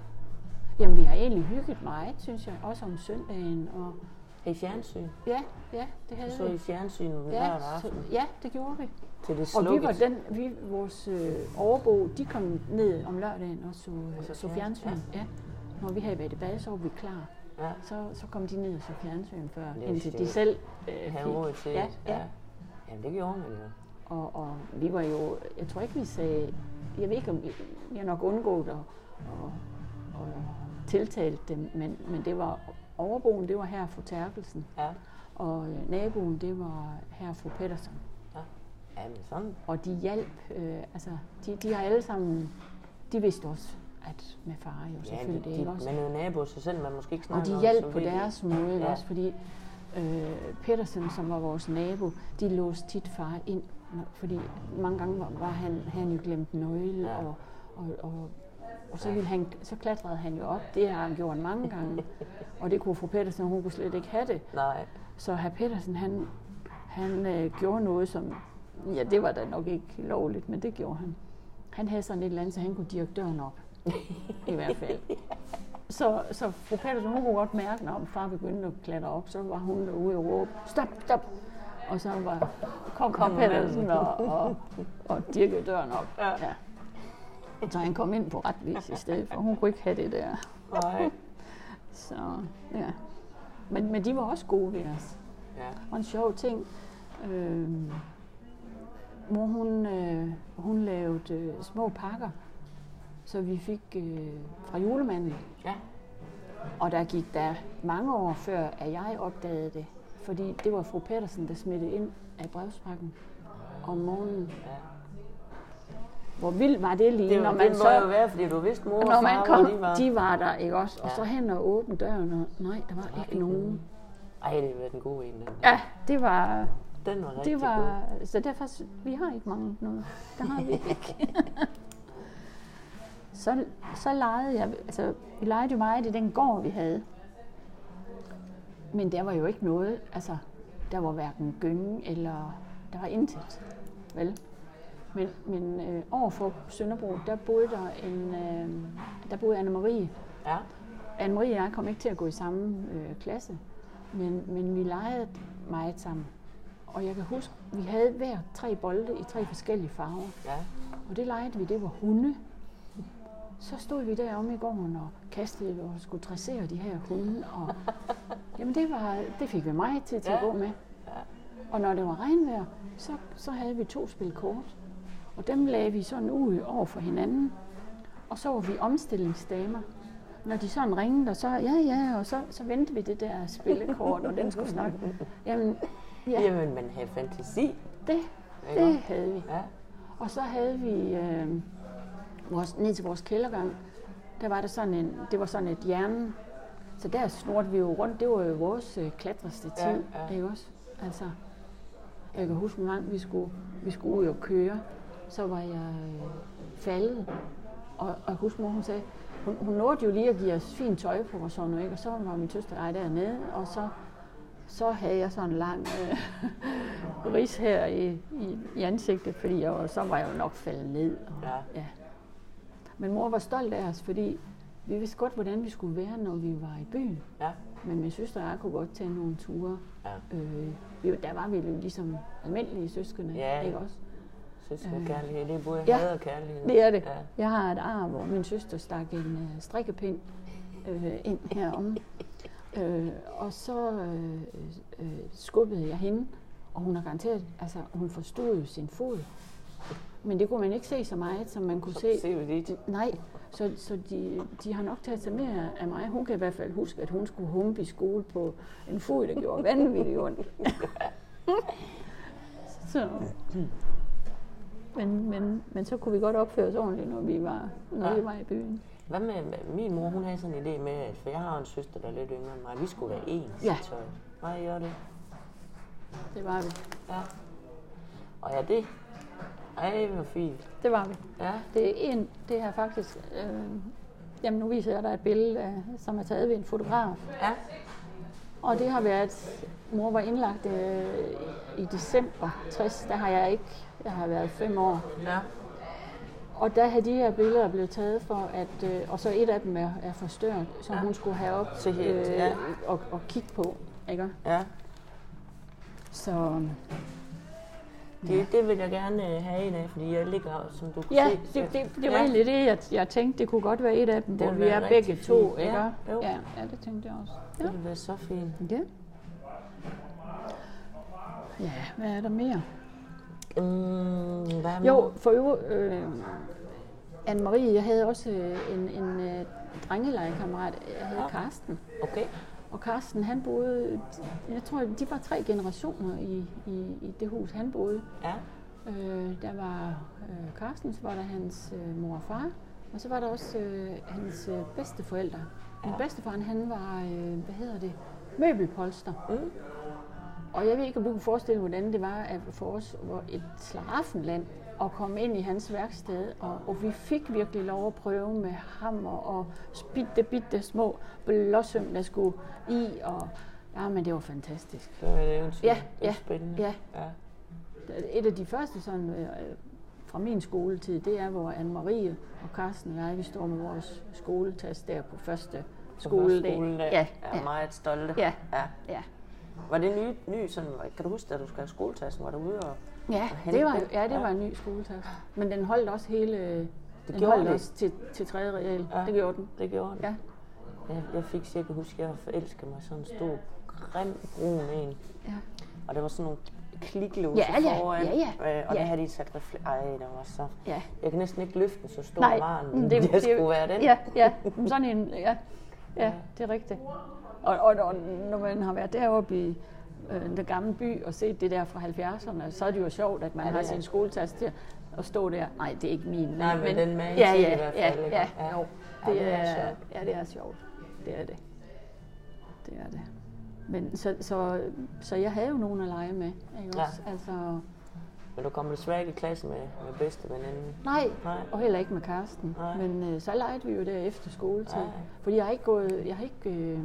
Jamen vi har egentlig hygget meget, synes jeg, også om søndagen. Og I fjernsyn. ja, ja, det havde Så vi. i fjernsyn Ja, så, aften. ja, det gjorde vi. Til det Og vi slukket. var den, vi, vores øh, overbo, de kom ned om lørdagen og så, Og så så, så fjernsyn, fjernsyn. Ja. Når vi havde været i bad, så var vi klar. Ja. Så, så kom de ned og så fjernsyn før, er indtil de selv øh, Have råd til Ja, det. ja. Jamen det gjorde man jo. Og, og vi var jo, jeg tror ikke, vi sagde, jeg ved ikke, om vi, vi har nok undgået at, at, at tiltale dem, men, men det var overboen, det var her fru Terkelsen, Ja. og øh, naboen, det var her fru Pettersson. Jamen sådan. Og de hjalp, øh, altså, de, de har alle sammen, de vidste også, at med far jo Ja, selvfølgelig, de, det de, ikke også? er jo nabo, så selv man måske ikke Og snakker de om, hjalp på de. deres måde Ja. ja. også, fordi øh, Petersen, som var vores nabo, de låste tit far ind, fordi mange gange var, var han, han jo glemt nøgle, Ja. ja. og, og, og, og så, ville han, så klatrede han jo op. Det har han gjort mange gange. Og det kunne fru Petersen, hun kunne slet ikke have det. Nej. Så herr Petersen, han, han øh, gjorde noget, som, ja, det var da nok ikke lovligt, men det gjorde han. Han havde sådan et eller andet, så han kunne dirke døren op. I hvert fald. <laughs> Så, så fru Petersen, hun kunne godt mærke, når far begyndte at klatre op, så var hun derude og råbe, stop, stop. Og så var, kom, kom Petersen og, og, og dirkede døren op. Ja. Ja. Så han kom ind på ret vis i stedet for. Hun kunne ikke have det der. Nej. <laughs> Så, ja. Men, men de var også gode ved os. Ja. Og en sjov ting. Øh, mor, hun, øh, hun lavede øh, små pakker, så vi fik øh, fra julemanden. Ja. Og der gik der mange år før, at jeg opdagede det. Fordi det var fru Pettersen, der smittede ind af brevsprækken om morgenen. Ja. Hvor vildt var det lige, Det, når det man må så... jo være, fordi du vidste, mor og når far, man kom, de var. de var der, ikke også? Og Ja. så hen og åbne døren, og nej, der var ikke nogen. Ej, det var den gode en. Den, Ja, det var, den var rigtig det god. var, så derfor, vi har ikke mange noget. Det har vi ikke. <laughs> så, så legede jeg, altså vi legede jo meget i den gård, vi havde. Men der var jo ikke noget, altså der var hverken gynge eller, der var intet, vel? Men, men øh, overfor Sønderbro, der boede der en, øh, der boede Anne-Marie. Ja, Anne-Marie og jeg kom ikke til at gå i samme øh, klasse, men, men vi legede meget sammen. Og jeg kan huske, vi havde hver tre bolde i tre forskellige farver. ja. Og det legede vi, det var hunde. Så stod vi deromme i gården og kastede og skulle dressere de her hunde. Og, <laughs> jamen det, var, det fik vi meget tid til at Ja. gå med. Og når det var regnvejr, så, så havde vi to spil kort. Og dem lagde vi sådan ud over for hinanden. Og så var vi omstillingsdamer. Når de sådan ringede, og så, ja, ja, og så, så vendte vi det der spillekort, og den skulle snakke. <laughs> Jamen, ja, Jamen, man havde fantasi. det, det havde vi. Ja, Og så havde vi øh, vores, ned til vores kældergang, der var der sådan en, det var sådan et jern, så der snorte vi jo rundt, det var jo vores øh, klatrestativ, Ja, ja, ja. ja. ikke også? Altså, jeg kan huske, hvor gang vi skulle, vi skulle ud og køre, så var jeg øh, faldet, og, og jeg husker, mor, hun sagde, hun, hun nåede jo lige at give os fint tøj på og sådan noget, ikke? og så var min søster og jeg dernede, og så, så havde jeg sådan en lang øh, <laughs> ris her i, i, i ansigtet, fordi jeg, var- så var jeg jo nok faldet ned. Og, Ja. ja. Men mor var stolt af os, fordi vi vidste godt, hvordan vi skulle være, når vi var i byen. ja, Men min søster og jeg kunne godt tage nogle ture. ja. Øh, vi, der var vi jo ligesom almindelige søskende, Ja. ikke også? Søskende kærlighed, det er både Ja. had og kærlighed. Det er det. Ja. Jeg har et ar, hvor min søster stak en øh, strikkepind øh, ind heromme. Øh, og så øh, øh, skubbede jeg hende, og hun har garanteret, altså hun forstod jo sin fod. Men det kunne man ikke se så meget, som man kunne se. Se, hvad det Nej, så, så de, de har nok taget sig mere af mig. Hun kan i hvert fald huske, at hun skulle humpe i skole på en fod, der gjorde vanvittigt ondt. <laughs> så. Men, men, men så kunne vi godt opføre os ordentligt, når vi var, når Ja. vi var i byen. Hvad med, med min mor, hun havde sådan en idé med, at for jeg har en søster, der er lidt yngre end mig, vi skulle være ens Ja. i tøj. Nej, gør det. Det var vi. Ja. Og ja, det. Ej, hvor fint. Det var vi. Ja, Det er en, det er faktisk, øh, jamen nu viser jeg dig et billede, af, som er taget ved en fotograf. ja, Og det har været, mor var indlagt øh, i december 60, der har jeg ikke, jeg har været fem år. ja. Og der havde de her billeder blevet taget for, at, øh, og så et af dem er, er forstørret, som Ja. hun skulle have op Til helt, ja. og, og kigge på. Ikke? ja. Så Det, det vil jeg gerne øh, have en af, fordi jeg ligger, som du kan ja, se. det, det, det var Ja. egentlig det, jeg, jeg tænkte, det kunne godt være et af dem, Det hvor vi er begge rigtig to. fint. Ikke? Ja, jo. ja, ja, det tænkte jeg også. Det ville være så fint. Ja. Ja, hvad er der mere? Mm, hvad Jo, for øvrigt, øh, Anne-Marie, jeg havde også øh, en, en øh, drengelegekammerat, jeg hed Ja. Karsten. Okay. Og Karsten, han boede, jeg tror, de var tre generationer i, i, i det hus, han boede. Ja, Øh, der var øh, Karsten, så var der hans øh, mor og far, og så var der også øh, hans øh, bedsteforældre. Min Ja. bedstefar, han var, øh, hvad hedder det, møbelpolster. Mm. Og jeg ved ikke, om du kan forestille dig, hvordan det var at for os hvor et slaraffenland at komme ind i hans værksted, og, og vi fik virkelig lov at prøve med hammer og bitte, bitte små blåsøm, der skulle i, og ja, men det var fantastisk. det var et eventyr. Ja, det er ja, spændende. ja. ja. Et af de første sådan, øh, fra min skoletid, det er, hvor Anne-Marie og Carsten og jeg, vi står med vores skoletas der på første På skoledag. skoledag. Ja, er ja, meget stolte. Ja. ja. ja. Var det ny, ny sådan, kan du huske, da du skal have skoletassen, var du ude og... Ja, Og det var, den? ja, det var en ny skoletas. Men den holdt også hele... den gjorde holdt den? også til, til tredje real. Ja. Det gjorde den. Det gjorde den. Ja. Jeg, jeg fik cirka huske, at jeg forelskede mig sådan en stor, grim, brun en. Ja. Og der var sådan nogle kliklåse Ja, ja, foran. ja, ja. Øh, og Ja. der havde de sat refle- Ej, der var så... ja. Jeg kan næsten ikke løfte den, så stor Nej, var den. mm, Det, det, det skulle være den. Ja, ja. <laughs> Sådan en, ja. Ja, det er rigtigt. Og, og, og når man har været deroppe i, øh, den gamle by og set det der fra 70'erne, så er det jo sjovt, at man Ja, ja, det har sin skoletas til at stå der. Nej, det er ikke min. Nej, men den med ja, ja, i hvert ja, fald, ikke? ja, Ja. jo. Ja, Det, det er sjovt. ja, det er sjovt. Det er det. Det er det. Men så, så, så jeg havde jo nogen at lege med. Ikke Ja. også? Altså, Men du kommer desværre ikke i klasse med, med bedste veninden. nej, Nej. og heller ikke med Karsten. Nej. Men øh, så legede vi jo der efter skoletid. Ja. Fordi jeg har ikke gået, jeg har ikke, øh,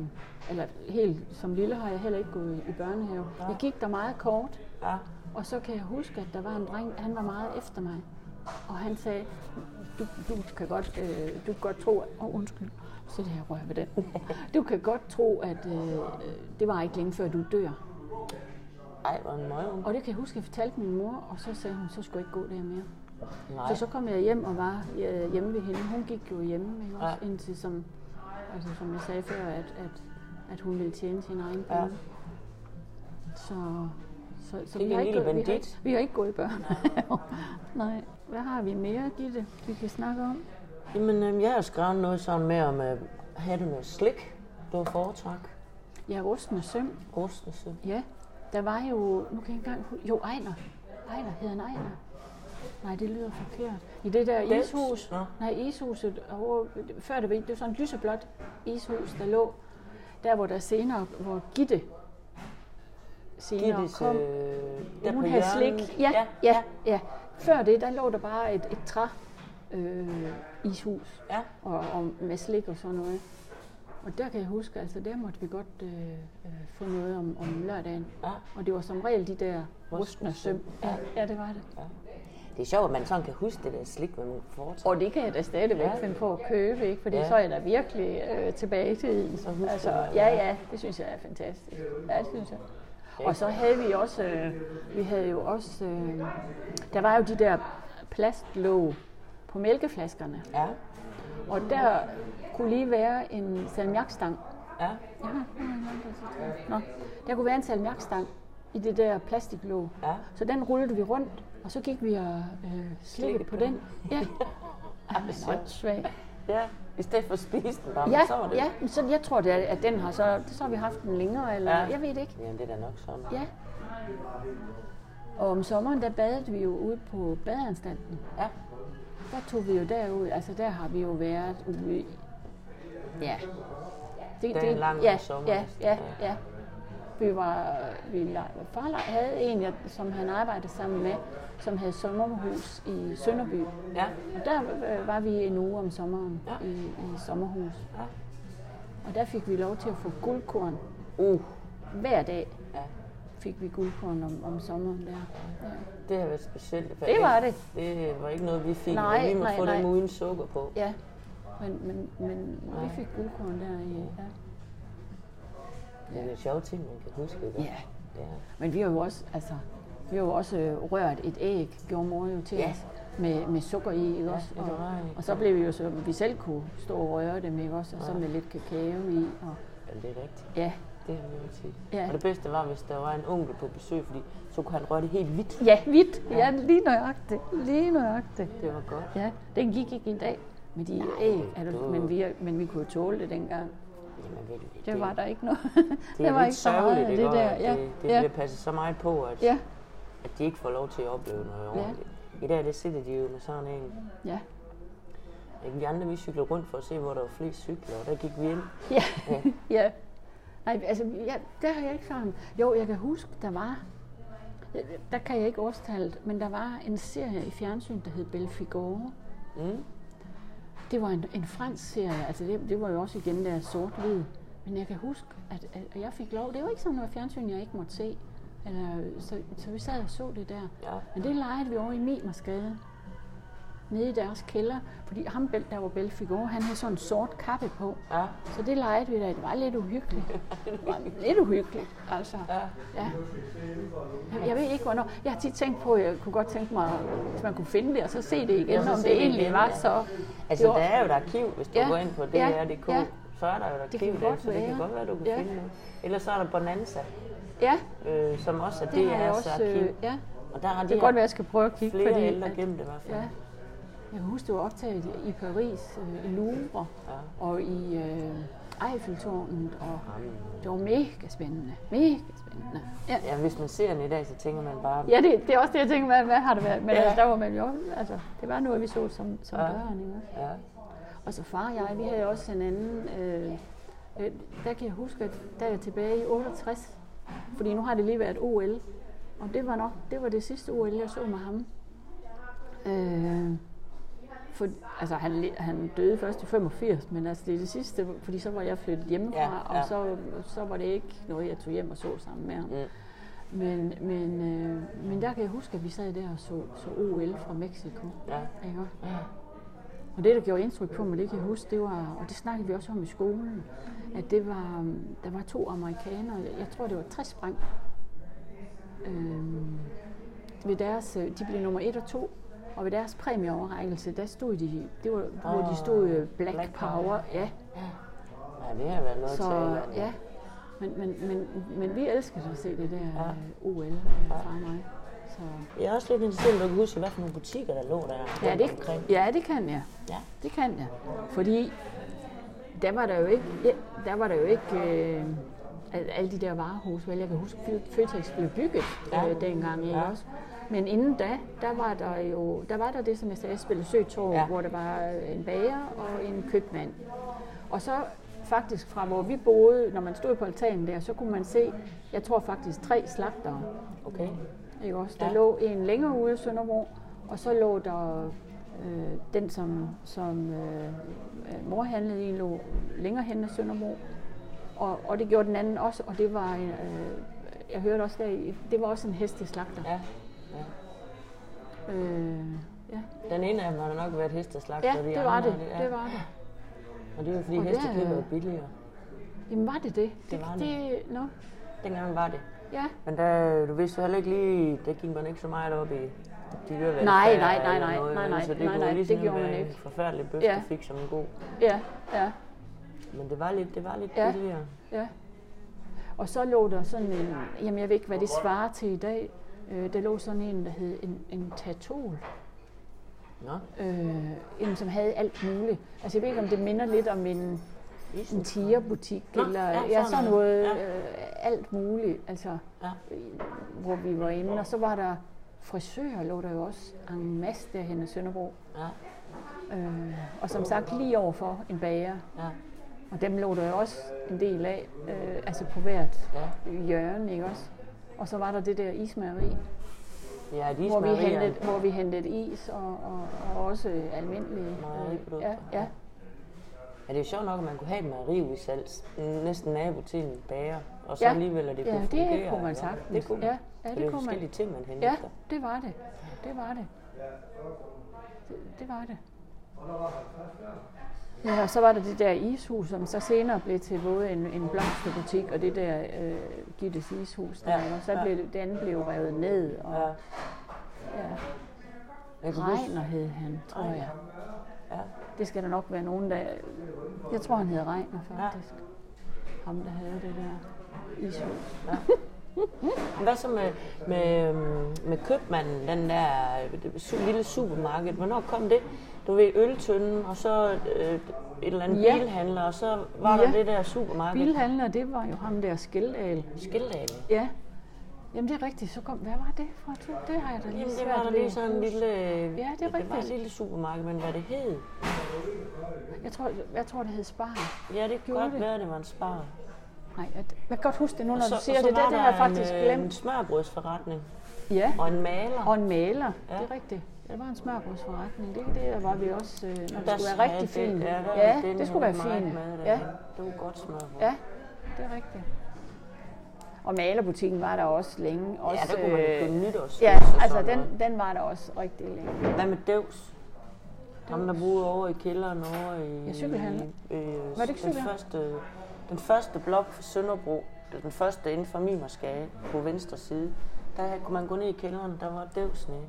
eller helt som lille har jeg heller ikke gået i børnehave. Ja. Jeg gik der meget kort, Ja. og så kan jeg huske, at der var en dreng, han var meget efter mig. Og han sagde, du, du kan godt, øh, du kan godt tro, åh oh, undskyld, så det her rører ved den. <laughs> Du kan godt tro, at øh, det var ikke længe før du dør. Ej, hvor en møgung. Og det kan jeg huske, at jeg fortalte min mor, og så sagde hun, så skulle jeg ikke gå der mere. Nej. Så så kom jeg hjem og var hjemme ved hende. Hun gik jo hjemme, ikke også? Ja. Indtil som, altså, som jeg sagde før, at, at, at hun ville tjene sin egen Ja. penge. Så, så, så Ikke vi, har ikke, gået- vi, har ikke, vi har ikke gået i børn. <laughs> Nej. Hvad har vi mere, Gitte, vi kan snakke om? Jamen, øhm, jeg har skrevet noget sådan med om, øh, havde du noget slik, du har foretræk? Ja, rustende søm. Rustelse. Ja, der var jo, nu kan jeg ikke engang jo, Ejner. Ejner, hed han Ejner? Nej, det lyder forkert. I det der Dels? ishus, Nå. nej, ishuset, over, før det var, det var sådan et lyseblåt ishus, der lå der, hvor der senere, hvor Gitte senere Gittes, kom. øh, hun havde slik. Ja, ja, ja, ja. Før det, der lå der bare et, et træ øh, ishus Ja. og, og med slik og sådan noget. Og der kan jeg huske, altså der måtte vi godt øh, øh, få noget om, om lørdagen. Ja. Og det var som regel de der Rustne søm. Ja, ja, det var det. Det er sjovt, at man sådan kan huske det der slik, man foretræk. Og det kan jeg da stadigvæk Ja. ja. finde på at købe, ikke? fordi Ja. ja. så er jeg da virkelig øh, tilbage i tiden. Så altså, det, ja, ja. ja, det synes jeg er fantastisk. Ja, det synes jeg. Og så havde vi også, øh, vi havde jo også, øh, der var jo de der plastlåg på mælkeflaskerne. Ja. Og der kunne lige være en salmiakstang. Ja. Ja. Nå, der kunne være en salmiakstang i det der plastiklåg. Ja. Så den rullede vi rundt, og så gik vi og øh, slikkede på den. Ja. <laughs> Ej, men. Ja. I stedet for at spise den bare, Ja, så var det. ja, men så jeg tror, det er, at den har så, så har vi haft den længere, eller Ja. ja. jeg ved det ikke. Jamen, det er da nok sådan. Ja. Og om sommeren, der badede vi jo ude på badeanstalten. Ja. Der tog vi jo derud, altså der har vi jo været ude i, ja. Det, Det er en lang ja, sommer ja, ja, ja. Vi var, vi far havde en, som han arbejdede sammen med, som havde sommerhus i Sønderby. Ja. Og der øh, var vi en uge om sommeren Ja. i, i sommerhus. Ja. Og der fik vi lov til at få guldkorn. Uh. Hver dag Ja. fik vi guldkorn om, om sommeren der. Ja. Det har været specielt. for Det var det. Det var ikke noget, vi fik. Nej, men vi må nej, få nej. dem uden sukker på. ja. Men, men, men vi fik guldkorn der i, ja. Det er en sjov ting, man kan huske. Ikke? Ja. ja. Men vi har jo også, altså, vi har jo også øh, rørt et æg, gjorde mor jo til Ja. os, med, med sukker i, ikke også? det Og, og så blev vi jo så, vi selv kunne stå og røre dem, ikke også? Og så med lidt kakao i, og Ja, det er rigtigt. ja. Det har vi jo tit. Ja. Og det bedste var, hvis der var en onkel på besøg, fordi så kunne han røre det helt hvidt. Ja, hvidt. Ja, lige nøjagtigt. Lige nøjagtigt. Det var godt. Ja, den gik ikke en dag med de æg, er du- du, men, vi, men vi kunne jo tåle det dengang. Jamen, ved du, det, Det var der ikke noget. det <laughs> der er var lidt ikke så meget det Og der. Ja, Det, det ja, bliver passet så meget på, at, ja, at de ikke får lov til at opleve noget ordentligt. I dag, det sidder de jo med sådan en. ja. Vi andre, vi cyklede rundt for at se, hvor der var flest cykler, og der gik vi ind. Ja, <laughs> ja. Nej, altså, ja, der har jeg ikke sådan... Jo, jeg kan huske, der var... Der kan jeg ikke årstallet, men der var en serie i fjernsyn, der hed Belfigore. Mm. Det var en, en fransk serie, altså det, det var jo også igen der sort-hvid. Men jeg kan huske, at, at jeg fik lov... Det var ikke sådan noget fjernsyn, jeg ikke måtte se. Eller, så, så vi sad og så det der. Ja. Men det legede vi over i Mimersgade. Nede i deres kælder. Fordi ham, der var Belfigore, han havde sådan en sort kappe på. Ja. Så det legede vi da. Det var lidt uhyggeligt. Det var lidt uhyggeligt, altså. Ja. Ja. Jeg, jeg ved ikke, hvornår. Jeg har tit tænkt på, at jeg kunne godt tænke mig, hvis man kunne finde det, og så se det igen, Ja, om det det egentlig igen, var ja. så... Altså, Det var- der er jo et arkiv, hvis du Ja, går ind på DR.dk, ja. så er der jo et Det arkiv godt der, så det kan godt være, du kan Ja. finde noget. Ellers så er der Bonanza, Ja, øh, som også er det har jeg DR's også... arkiv. Øh, ja. Og der har Det de kan godt være, jeg skal prøve at kigge, flere fordi... ældre at- gemt i hvert fald. Ja. Jeg kan huske, det var optaget i Paris, øh, i Louvre, og i, øh, Eiffeltårnet, og det var mega spændende. Mega spændende. Ja, Ja, hvis man ser den i dag, så tænker man bare, ja det, det er også det, jeg tænker, hvad, hvad har det været? Men Ja. altså, der var man jo, altså, det var noget, vi så som, som Ja. børn, ikke? ja, Og så far og jeg, vi havde også en anden, øh, øh, der kan jeg huske, at der er tilbage i 68, fordi nu har det lige været OL, og det var nok, det var det sidste OL, jeg så med ham. Øh, for, altså han, han døde først i 85, men altså det er det sidste, fordi så var jeg flyttet hjemmefra, Ja, ja, ja. ja. og så, så var det ikke noget, jeg tog hjem og så sammen med ham. Mm. Men, men, øh, men der kan jeg huske, at vi sad der og så, så OL fra Mexico. ja, Ikke? også? Og det, der gjorde indtryk på mig, det kan jeg huske, det var, og det snakkede vi også om i skolen, at det var, der var to amerikanere, jeg tror det var 60 spring. Øhm, ved deres, øh, de blev nummer 1 og 2, og ved deres præmieoverrækkelse, der stod de, det var, hvor de stod øh, Black, Black Power, Power. ja. ja, det har været noget Så at tale om. ja, men, men, men, men vi elskede at se det der Ja. ja. OL, øh, far og mig. Så, Jeg er også lidt interesseret, du kan huske, hvad for nogle butikker, der lå der Ja, det, omkring. ja, det kan jeg. Ja. Det kan jeg. Fordi der var der jo ikke, ja, der var der jo ikke øh, al- alle de der varehus, vel? Jeg kan huske, at Føtex blev bygget Ja. ja. øh, dengang, ikke Ja. også? Men inden da, der var der jo, der var der det, som jeg sagde, Spille Søtorv, Ja. hvor der var en bager og en købmand. Og så faktisk fra hvor vi boede, når man stod på altanen der, så kunne man se, jeg tror faktisk tre slagtere. Okay. Ikke også? Der Ja. lå en længere ude i Sønderborg, og så lå der øh, den, som, som øh, mor handlede i, lå længere hen ad Sønderborg. Og, og det gjorde den anden også, og det var, øh, jeg hørte også der, i- det var også en hesteslagter. Ja. Øh, ja. Den ene af dem har da nok været hesteslagter. ja, de det var andre, det. ja. Det var det. Og det er jo fordi Og det hestekød er billigere. Jamen var det det? Det var det. Nå, Dengang var det. ja. Men der, du vidste heller ikke lige, der gik man ikke så meget op i dyrevelfærd Nej, nej, nej, nej, noget, nej, vel? nej, så det nej, nej, lige det gjorde man ikke. en forfærdelig bøf, Ja. du fik som en god. Ja, ja, Men det var lidt, det var lidt Ja. billigere. ja. Og så lå der sådan en, jamen jeg ved ikke, hvad det svarer til i dag. Øh, der lå sådan en, der hed en, en tatol. Nå, øh, en, som havde alt muligt. Altså jeg ved ikke, om det minder lidt om en, en tigerbutik, Nå, eller ja, ja, sådan sådan noget. Ja. øh, alt muligt, altså, Ja. hvor vi var inde. Og så var der frisører, lå der jo også en masse derhen i Sønderbro. ja, Øh, og som sagt lige overfor en bager. ja, Og dem lå der jo også en del af, øh, altså på hvert ja. hjørne, ikke også? Og så var der det der ismageri, Ja, de hvor vi, hentede, hvor vi hentede is og, og, og også almindelige. Mejeriprodukter. ja, ja. Ja, det er jo sjovt nok, at man kunne have et mejeri i salg, næsten nabo til en bager, og så Ja. alligevel, at det Ja, kunne det fungere. kunne man sagtens. Det kunne man. Ja, ja, det er kunne man. forskellige ting, man henter. Ja, det var det. Det var det. Det, det var det. Ja, og så var der det der ishus, som så senere blev til både en, en blomsterbutik og det der øh, Gittes ishus. Der, Ja, ja, og så ja. blev det, den blev revet ned. Og, Ja. ja. Regner hed han, tror Regner. jeg. ja. Det skal der nok være nogen, der... Jeg tror, han hed Regner, faktisk. Ham, der havde det der ishus. Hvad så med, med, øhm, med købmanden, den der det su- lille supermarked? Hvornår kom det? Du ved, øltønden, og så øh, et eller andet Ja. bilhandler, og så var Ja. der det der supermarked. Bilhandler, det var jo ham der Skildal. Skildalen. Ja. Jamen det er rigtigt. Så kom, hvad var det for et tur? Det har jeg da lige Jamen, det var der lige sådan en lille... Ja, det er Det var et rigtigt. lille supermarked, men hvad det hed? Jeg tror, jeg tror det hed Spar. Ja, det kunne Gjorde godt det? være, det var en spar. Nej, jeg, jeg kan godt huske det nu, når Og du siger det. Det, det har jeg faktisk en, øh, glemt. en smørbrødsforretning Ja, og en maler. og en maler. Ja. Det er rigtigt. Det var en smørbrødsforretning. Det, det var vi også, øh, når det skulle være rigtig fint. det- Ja, Ja, den det skulle være fint. Med, Ja, Det var godt smørbrød. ja, det er rigtigt. Og malerbutikken var der også længe. Også, ja der kunne man jo øh, købe nytårs. Ja, altså den, noget. den var der også rigtig længe. Hvad med Døvs? Ham, der boede over i kælderen over i... Ja, cykelhandler. Øh, Var det ikke den første, den første blok for Sønderbro, den første inden for Mimersgade på venstre side, der kunne man gå ned i kælderen, der var Døvs nede.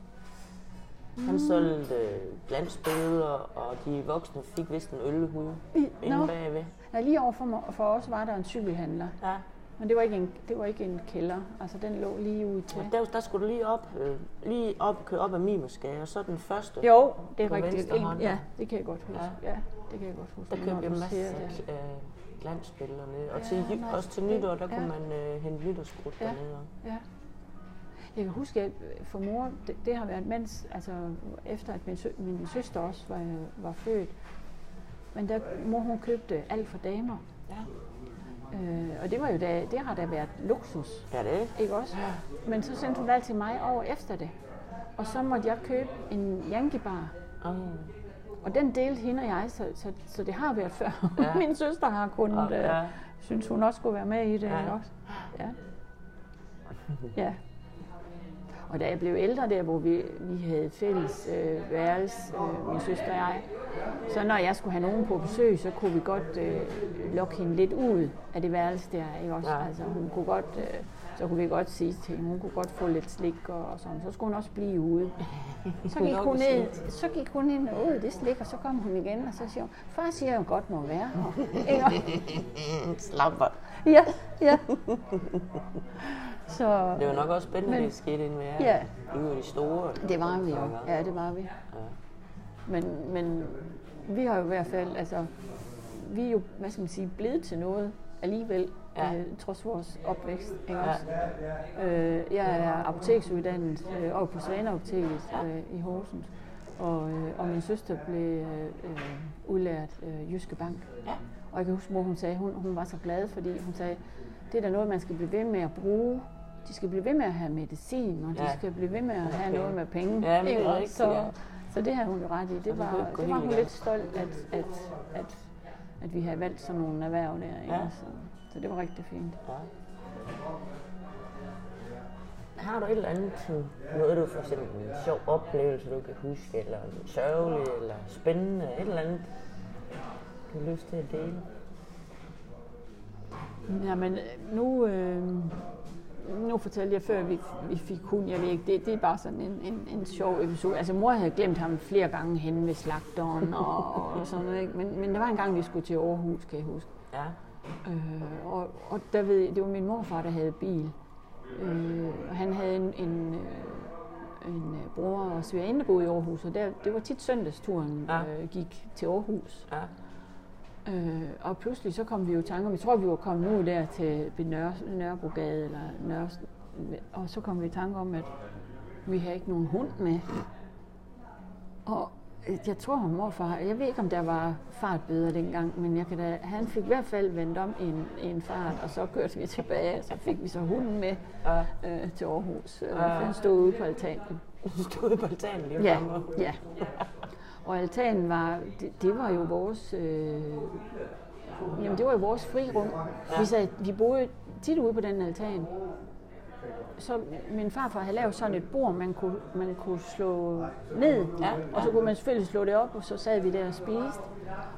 Han Mm. solgte øh, glansbilleder, og de voksne fik vist en ølhue I- inde Nå. bagved. Ja, lige overfor mig, for os var der en cykelhandler. Ja. Men det var ikke en, det var ikke en kælder. Altså, den lå lige ud til. Og der, der skulle du lige op, øh, lige op, køre op ad Mimersgade, og så den første. Jo, det er rigtigt. En, ja, det kan jeg godt huske. Ja. Ja, det kan jeg godt huske. Der købte jeg masser det. af dernede. Og til, Ja, ja, nej, også til det- nytår, der ja. kunne man øh, hente nytårskrudt Ja. ja. dernede. Ja. Jeg kan huske, at for mor, det, det har været mens, altså efter at min, sø, min søster også var, var født, men der, mor hun købte alt for damer. Ja. Øh, og det var jo da, det har da været luksus, Ja, det ikke også? Men så sendte hun altid mig over efter det. Og så måtte jeg købe en Yankee bar. oh. Og den delte hende og jeg, så, så, så det har været før. Ja. Ja. <laughs> min søster har kunnet, Ja, ja. ja. øh, synes hun også skulle være med i det, Ja. også? Ja. <laughs> ja. Og da jeg blev ældre der, hvor vi, vi havde fælles øh, værelse, øh, min søster og jeg, så når jeg skulle have nogen på besøg, så kunne vi godt øh, lokke hende lidt ud af det værelse der, ikke også? Ja. Altså hun kunne godt, øh, så kunne vi godt sige til hende, hun kunne godt få lidt slik og, og sådan, så skulle hun også blive ude. <laughs> Så gik hun ned, så gik hun ind og ud det slik, og så kom hun igen, og så siger hun, far siger jo godt må være her. <laughs> Slapper. Ja, ja. <laughs> Så Det var nok også spændende, Men- det skete inden med jer. Ja. I var de store. det var vi jo. Ja, det var vi. Ja. Men, men vi har jo i hvert fald, altså, vi er jo, hvad skal man sige, blevet til noget alligevel, Ja. øh, trods vores opvækst. Ikke Ja. også? Øh, jeg er apoteksuddannet øh, over på Svaneapoteket øh, i Horsens, og, øh, og min søster blev øh, udlært øh, Jyske Bank. Ja. Og jeg kan huske, mor hun sagde, hun, hun var så glad, fordi hun sagde, det er da noget, man skal blive ved med at bruge. De skal blive ved med at have medicin, og de Ja. skal blive ved med at have Okay. noget med penge. Ja, men det er rigtigt, så, ja. så det har hun jo ret i. det Det var, det var hun lidt stolt, at, at, at, at vi havde valgt sådan nogle erhverv der. Ikke? Ja. Så, så det var rigtig fint. Ja. Har du et eller andet, sådan, noget du for eksempel en sjov oplevelse, du kan huske, eller en sørgelig, eller spændende, et eller andet, du har lyst til at dele? Jamen, nu, øh, nu fortalte jeg før, at vi, vi fik hund. Jeg ved ikke, det, det er bare sådan en, en, en sjov episode. Altså, mor havde glemt ham flere gange hen ved slagteren og, og sådan noget. Ikke? Men, men der var en gang, vi skulle til Aarhus, kan jeg huske. Ja. Øh, og, og der ved, det var min morfar, der havde bil. Øh, og han havde en, en, øh, en øh, bror og svigerinde, der boede i Aarhus, og der, det var tit søndagsturen Ja. øh, gik til Aarhus. Ja. Øh, og pludselig så kom vi jo i tanke om, jeg tror, vi var kommet ud der til Nørre, Nørrebrogade, eller Nørre, og så kom vi i tanke om, at vi havde ikke nogen hund med. Og jeg tror, at morfar, jeg ved ikke, om der var fartbøder dengang, men jeg kan da, han fik i hvert fald vendt om i en, i en fart, og så kørte vi tilbage, og så fik vi så hunden med Ja. øh, til Aarhus. Ja. Han stod ude på altanen. <laughs> Stod på altanen lige Ja, ja. Og altanen var, det, det var jo vores, øh, jamen det var jo vores frirum. Vi, sad, vi boede tit ude på den altan. Så min farfar havde lavet sådan et bord, man kunne, man kunne slå ned, Ja, og så kunne man selvfølgelig slå det op, og så sad vi der og spiste.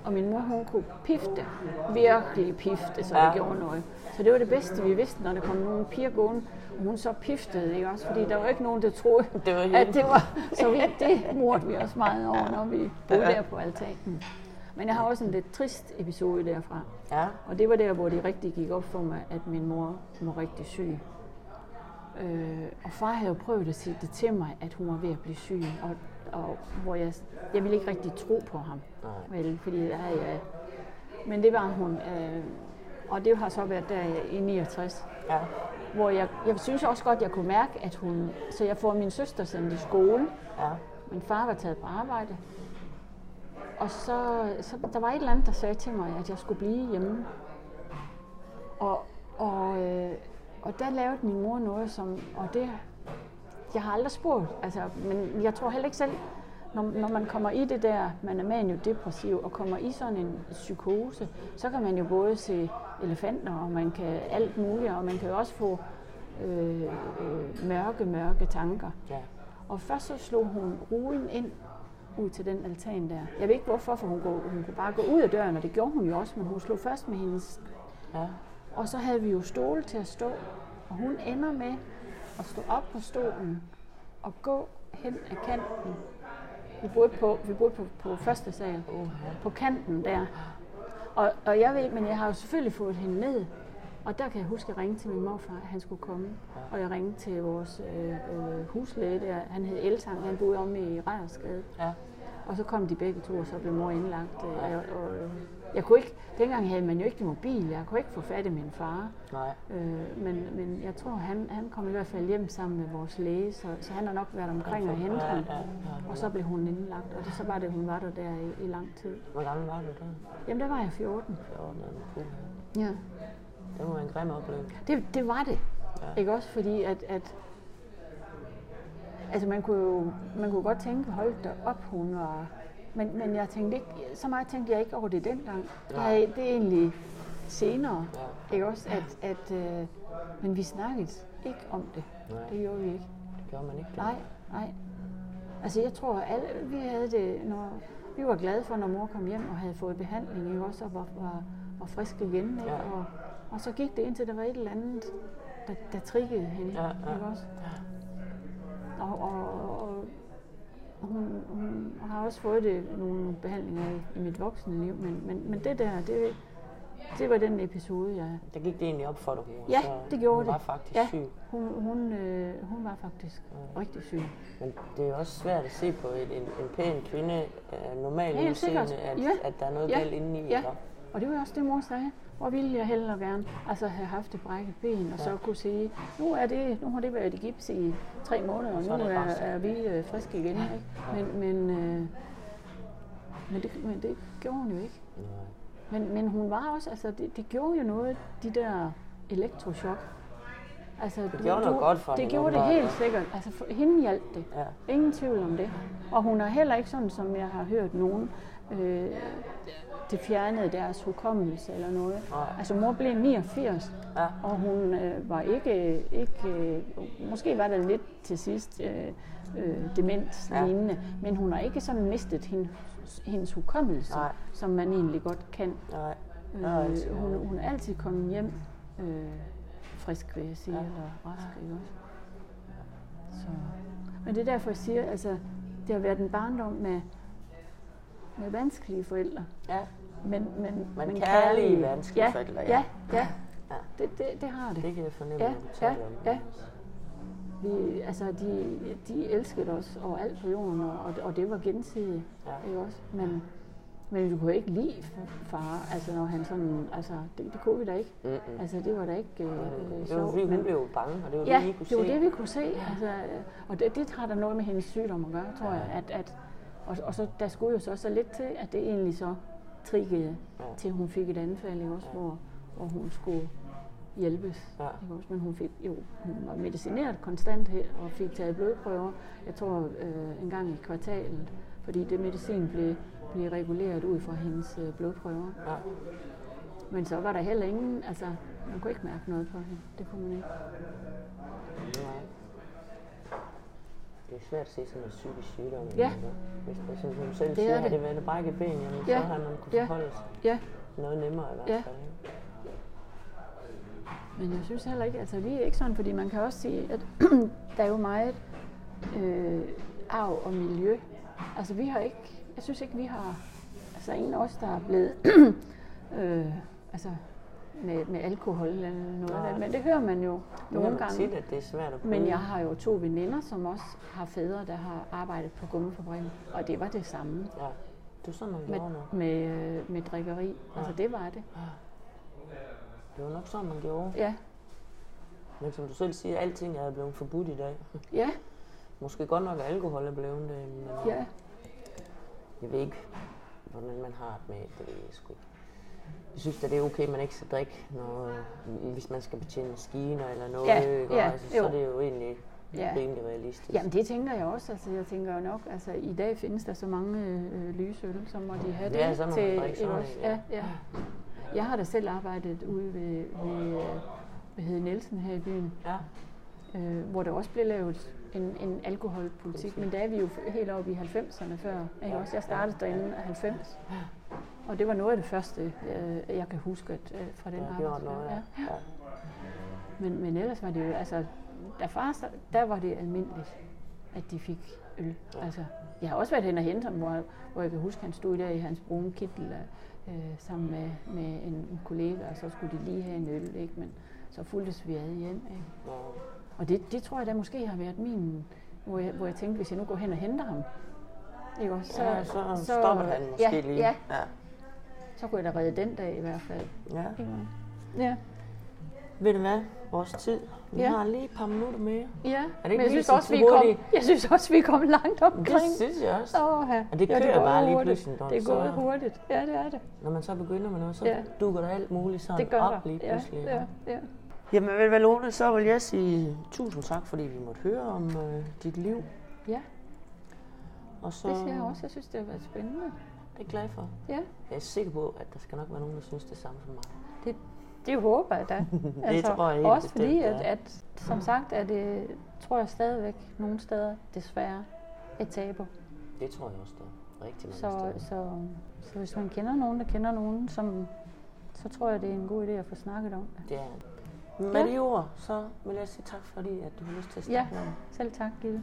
Og min mor, hun kunne pifte, virkelig pifte, så Ja. det gjorde noget. Så det var det bedste, vi vidste, når der kom nogle piger gående, hun så piftede, ikke også? Fordi der var ikke nogen, der troede, Det var at det var... Så vi, det mordte vi os meget over, når vi boede der på altanen. Men jeg har også en lidt trist episode derfra. Ja. Og det var der, hvor det rigtig gik op for mig, at min mor var rigtig syg. Øh, og far havde prøvet at sige det til mig, at hun var ved at blive syg. Og, og hvor jeg, jeg ville ikke rigtig tro på ham. Nej. Vel, fordi ja, ja. Men det var hun. Øh, og det har så været der i 69 Ja. Hvor jeg, jeg synes også godt, jeg kunne mærke, at hun... Så jeg får min søster sendt i skole. Ja. Min far var taget på arbejde. Og så, så der var et eller andet, der sagde til mig, at jeg skulle blive hjemme. Og, og, øh, og der lavede min mor noget, som... Og det... Jeg har aldrig spurgt, altså, men jeg tror heller ikke selv, når, når man kommer i det der, man er manio-depressiv og kommer i sådan en psykose, så kan man jo både se elefanter, og man kan alt muligt, og man kan også få øh, øh, mørke, mørke tanker. Ja. Og først så slog hun ruden ind ud til den altan der. Jeg ved ikke hvorfor, for hun, gå, hun kunne bare gå ud af døren, og det gjorde hun jo også, men hun slog først med hendes... Ja. Og så havde vi jo stole til at stå, og hun ender med at stå op på stolen og gå hen ad kanten. Vi boede på, vi boede på, på første sal, på kanten der. Og, og jeg ved, men jeg har jo selvfølgelig fået hende ned. Og der kan jeg huske, at jeg ringede til min morfar, at han skulle komme. Og jeg ringede til vores øh, øh, huslæge der. Han hed Eltang, han boede om i Rejersgade. Ja. Og så kom de begge to, og så blev mor indlagt. Øh, og, og, jeg kunne ikke, dengang havde man jo ikke mobil, jeg kunne ikke få fat i min far. Nej. Øh, men, men jeg tror, han, han kom i hvert fald hjem sammen med vores læge, så, så han har nok været omkring og hentet Ja, ham. ja, ja. Og så blev hun indlagt, og det, så var det, hun var der der i, i lang tid. Hvor gammel var du der? Jamen, der var jeg 14. 14 eller puh. Ja. Det være en grim oplevelse. Det, det var det. Ja. Ja. Ikke også fordi, at, at altså man kunne jo man kunne godt tænke, hold da op, hun var... Men, men jeg tænkte ikke, så meget tænkte jeg ikke over det dengang. Det er, det er egentlig senere, Ja. ikke også? At, at, øh, men vi snakkede ikke om det. Nej. Det gjorde vi ikke. Det gjorde man ikke. Nej, nej. Altså jeg tror, alle, vi havde det, når, vi var glade for, når mor kom hjem og havde fået behandling, ikke også, og var, var, var frisk igen, ikke? Ja. Og, og så gik det indtil der var et eller andet, der, der triggede hende, Ja, ja. ikke også? Og, og, og, og hun, hun har også fået det, nogle behandlinger i, i mit voksne liv, men, men, men det der, det, det var den episode, jeg... Der gik det egentlig op for dig, hun Ja, så, det gjorde hun det. var faktisk ja, syg. Hun, hun, øh, hun var faktisk rigtig syg. Men det er også svært at se på en, en, en pæn kvinde, uh, normal Helt udseende, at, Ja. at der er noget Ja. galt inde i. Ja. ikke? Og det var også det, mor sagde. Hvor ville jeg hellere gerne altså have haft et brækket ben, og så kunne sige, nu, er det, nu har det været i gips i tre måneder, og nu er er, vi øh, friske igen. Ikke? Men, men, øh, men, det, men det gjorde hun jo ikke. Men, men hun var også, altså det, det gjorde jo noget, de der elektrochok. Altså, det gjorde noget godt for Det hende, gjorde det helt sikkert. Altså for hende hjalp det. Ja. Ingen tvivl om det. Og hun er heller ikke sådan, som jeg har hørt nogen, øh, det fjernede deres hukommelse eller noget. Nej. Altså mor blev 89, Ja. og hun øh, var ikke, ikke øh, måske var der lidt til sidst øh, øh, demens Ja. lignende, men hun har ikke sådan mistet hendes, hendes hukommelse, Nej. som man egentlig godt kan. Nej. Nej, Øh, hun, hun er altid kommet hjem øh, frisk, vil jeg sige, Ja. ja. eller rask, ikke også? Så. Men det er derfor, jeg siger, altså, det har været en barndom med, med vanskelige forældre. Ja. Men, men, Men kærlige, vanskelige ja, forældre, ja. Ja, ja, Ja. det, det, det har det. Det kan jeg fornemme, Ja, ja, ja. Vi, altså, de, de elskede os overalt på jorden, og, og, det var gensidigt, Ja. ikke også? Men, men du kunne ikke lide far, altså når han sådan, altså det, det kunne vi da ikke. Mm-mm. Altså det var da ikke øh, øh, Det var sjovt. fordi, hun men- blev bange, og det var Ja, det, I kunne det var se. det, vi kunne se. Altså, og det, det har der noget med hendes sygdom at gøre, tror jeg. At, at, og, og så, der skulle jo så, så lidt til, at det egentlig så triggede, Ja. til hun fik et anfald, ikke også, hvor, hvor hun skulle hjælpes. Ja. Ikke også? Men hun fik jo, hun var medicineret konstant her, og fik taget blodprøver, jeg tror øh, en gang i kvartalet, fordi det medicin blev, blev reguleret ud fra hendes øh, blodprøver. Ja. Men så var der heller ingen, altså man kunne ikke mærke noget på hende. Det kunne man ikke. Nej. Det er svært at se sådan en psykisk sygdom. Ja. Hvis man, som hun selv Det siger, er har det. det været et brækket ben, jamen, Ja. så har man kunnet Ja. forholde sig Ja, noget nemmere i hvert Ja. fald. ikke? Men jeg synes heller ikke, altså vi er ikke sådan, fordi man kan også sige, at <clears throat> der er jo meget øh, arv og miljø. Altså vi har ikke, jeg synes ikke, vi har, altså en af os, der er blevet, <clears throat> øh, altså med, med alkohol eller noget af Nej. det, men det hører man jo nogle man gange. tit, at det er svært at bryde. Men jeg har jo to veninder, som også har fædre, der har arbejdet på gummifabrikken, og det var det samme Ja. Det er sådan, man med, gjorde nu. med, øh, med drikkeri. Altså det var det. Det var nok sådan, man gjorde. Ja, Men som du selv siger, alting er blevet forbudt i dag. ja, Måske godt nok, at alkohol er blevet det, men ja. jeg ved ikke, hvordan man har det med det. sgu. ikke. Jeg synes at det er okay, at man ikke skal drikke, når, hvis man skal betjene maskiner eller noget. Ja, ikke? ja, altså, så jo. er det jo egentlig Ja. rimelig realistisk. Jamen det tænker jeg også. Altså, jeg tænker jo nok, altså i dag findes der så mange øh, lysøl, så må de have det Ja, så må man drikke ikke sådan ja. ja. ja. Jeg har da selv arbejdet ude ved, ved øh, hvad hedder Nielsen her i byen, Ja. øh, hvor der også blev lavet en, en alkoholpolitik, men der er vi jo helt oppe i 90'erne før. Ikke også? Jeg startede derinde af 90, og det var noget af det første, øh, jeg kan huske at, øh, fra den Der gjort arbejdsplads. noget, ja. ja. Men, men ellers var det jo, altså, da far, der var det almindeligt, at de fik øl. Ja. Altså, jeg har også været hen og hente ham, hvor, hvor jeg kan huske, han stod der i hans brune kittel øh, sammen med, med en, en kollega, og så skulle de lige have en øl, ikke? men så fulgtes vi ad hjem. Ikke? Ja. Og det, det tror jeg da måske har været min, hvor jeg, hvor jeg tænkte, hvis jeg nu går hen og henter ham, ikke? også, Så, ja, så, så stopper han måske ja, lige. Ja, ja. Så kunne jeg da redde den dag i hvert fald. Ja. Ja. Ved du hvad? Vores tid. Vi Ja. har lige et par minutter mere. Ja, det men ikke jeg lige synes, så også, vi kom, jeg synes også, vi kom langt omkring. Det synes jeg også. Åh, ja. Og det ja, kører går bare lige hurtigt. pludselig, Don, Det går så- hurtigt. Ja, det er det. Når man så begynder med noget, så Ja. dukker der alt muligt sådan Det gør op der. lige Ja, pludselig. ja, ja. Jamen ved du hvad, Lone, så vil jeg sige tusind tak, fordi vi måtte høre om øh, dit liv. ja, Og så det siger jeg også. Jeg synes, det har været spændende. Det er glad for. Ja, Jeg er sikker på, at der skal nok være nogen, der synes det samme som mig. det, det håber jeg da. <laughs> Altså, tror jeg helt Også bestemt, fordi, det at, at, som sagt, er det, tror jeg stadigvæk nogle steder desværre et tabu. Det tror jeg også, der er rigtig mange Så, steder. så, så hvis man kender nogen, der kender nogen, som, så tror jeg, det er en god idé at få snakket om det. Det er Med Ja. de ord, så vil jeg sige tak, fordi at du har lyst til at Ja, snakke med mig. selv tak, Gitte.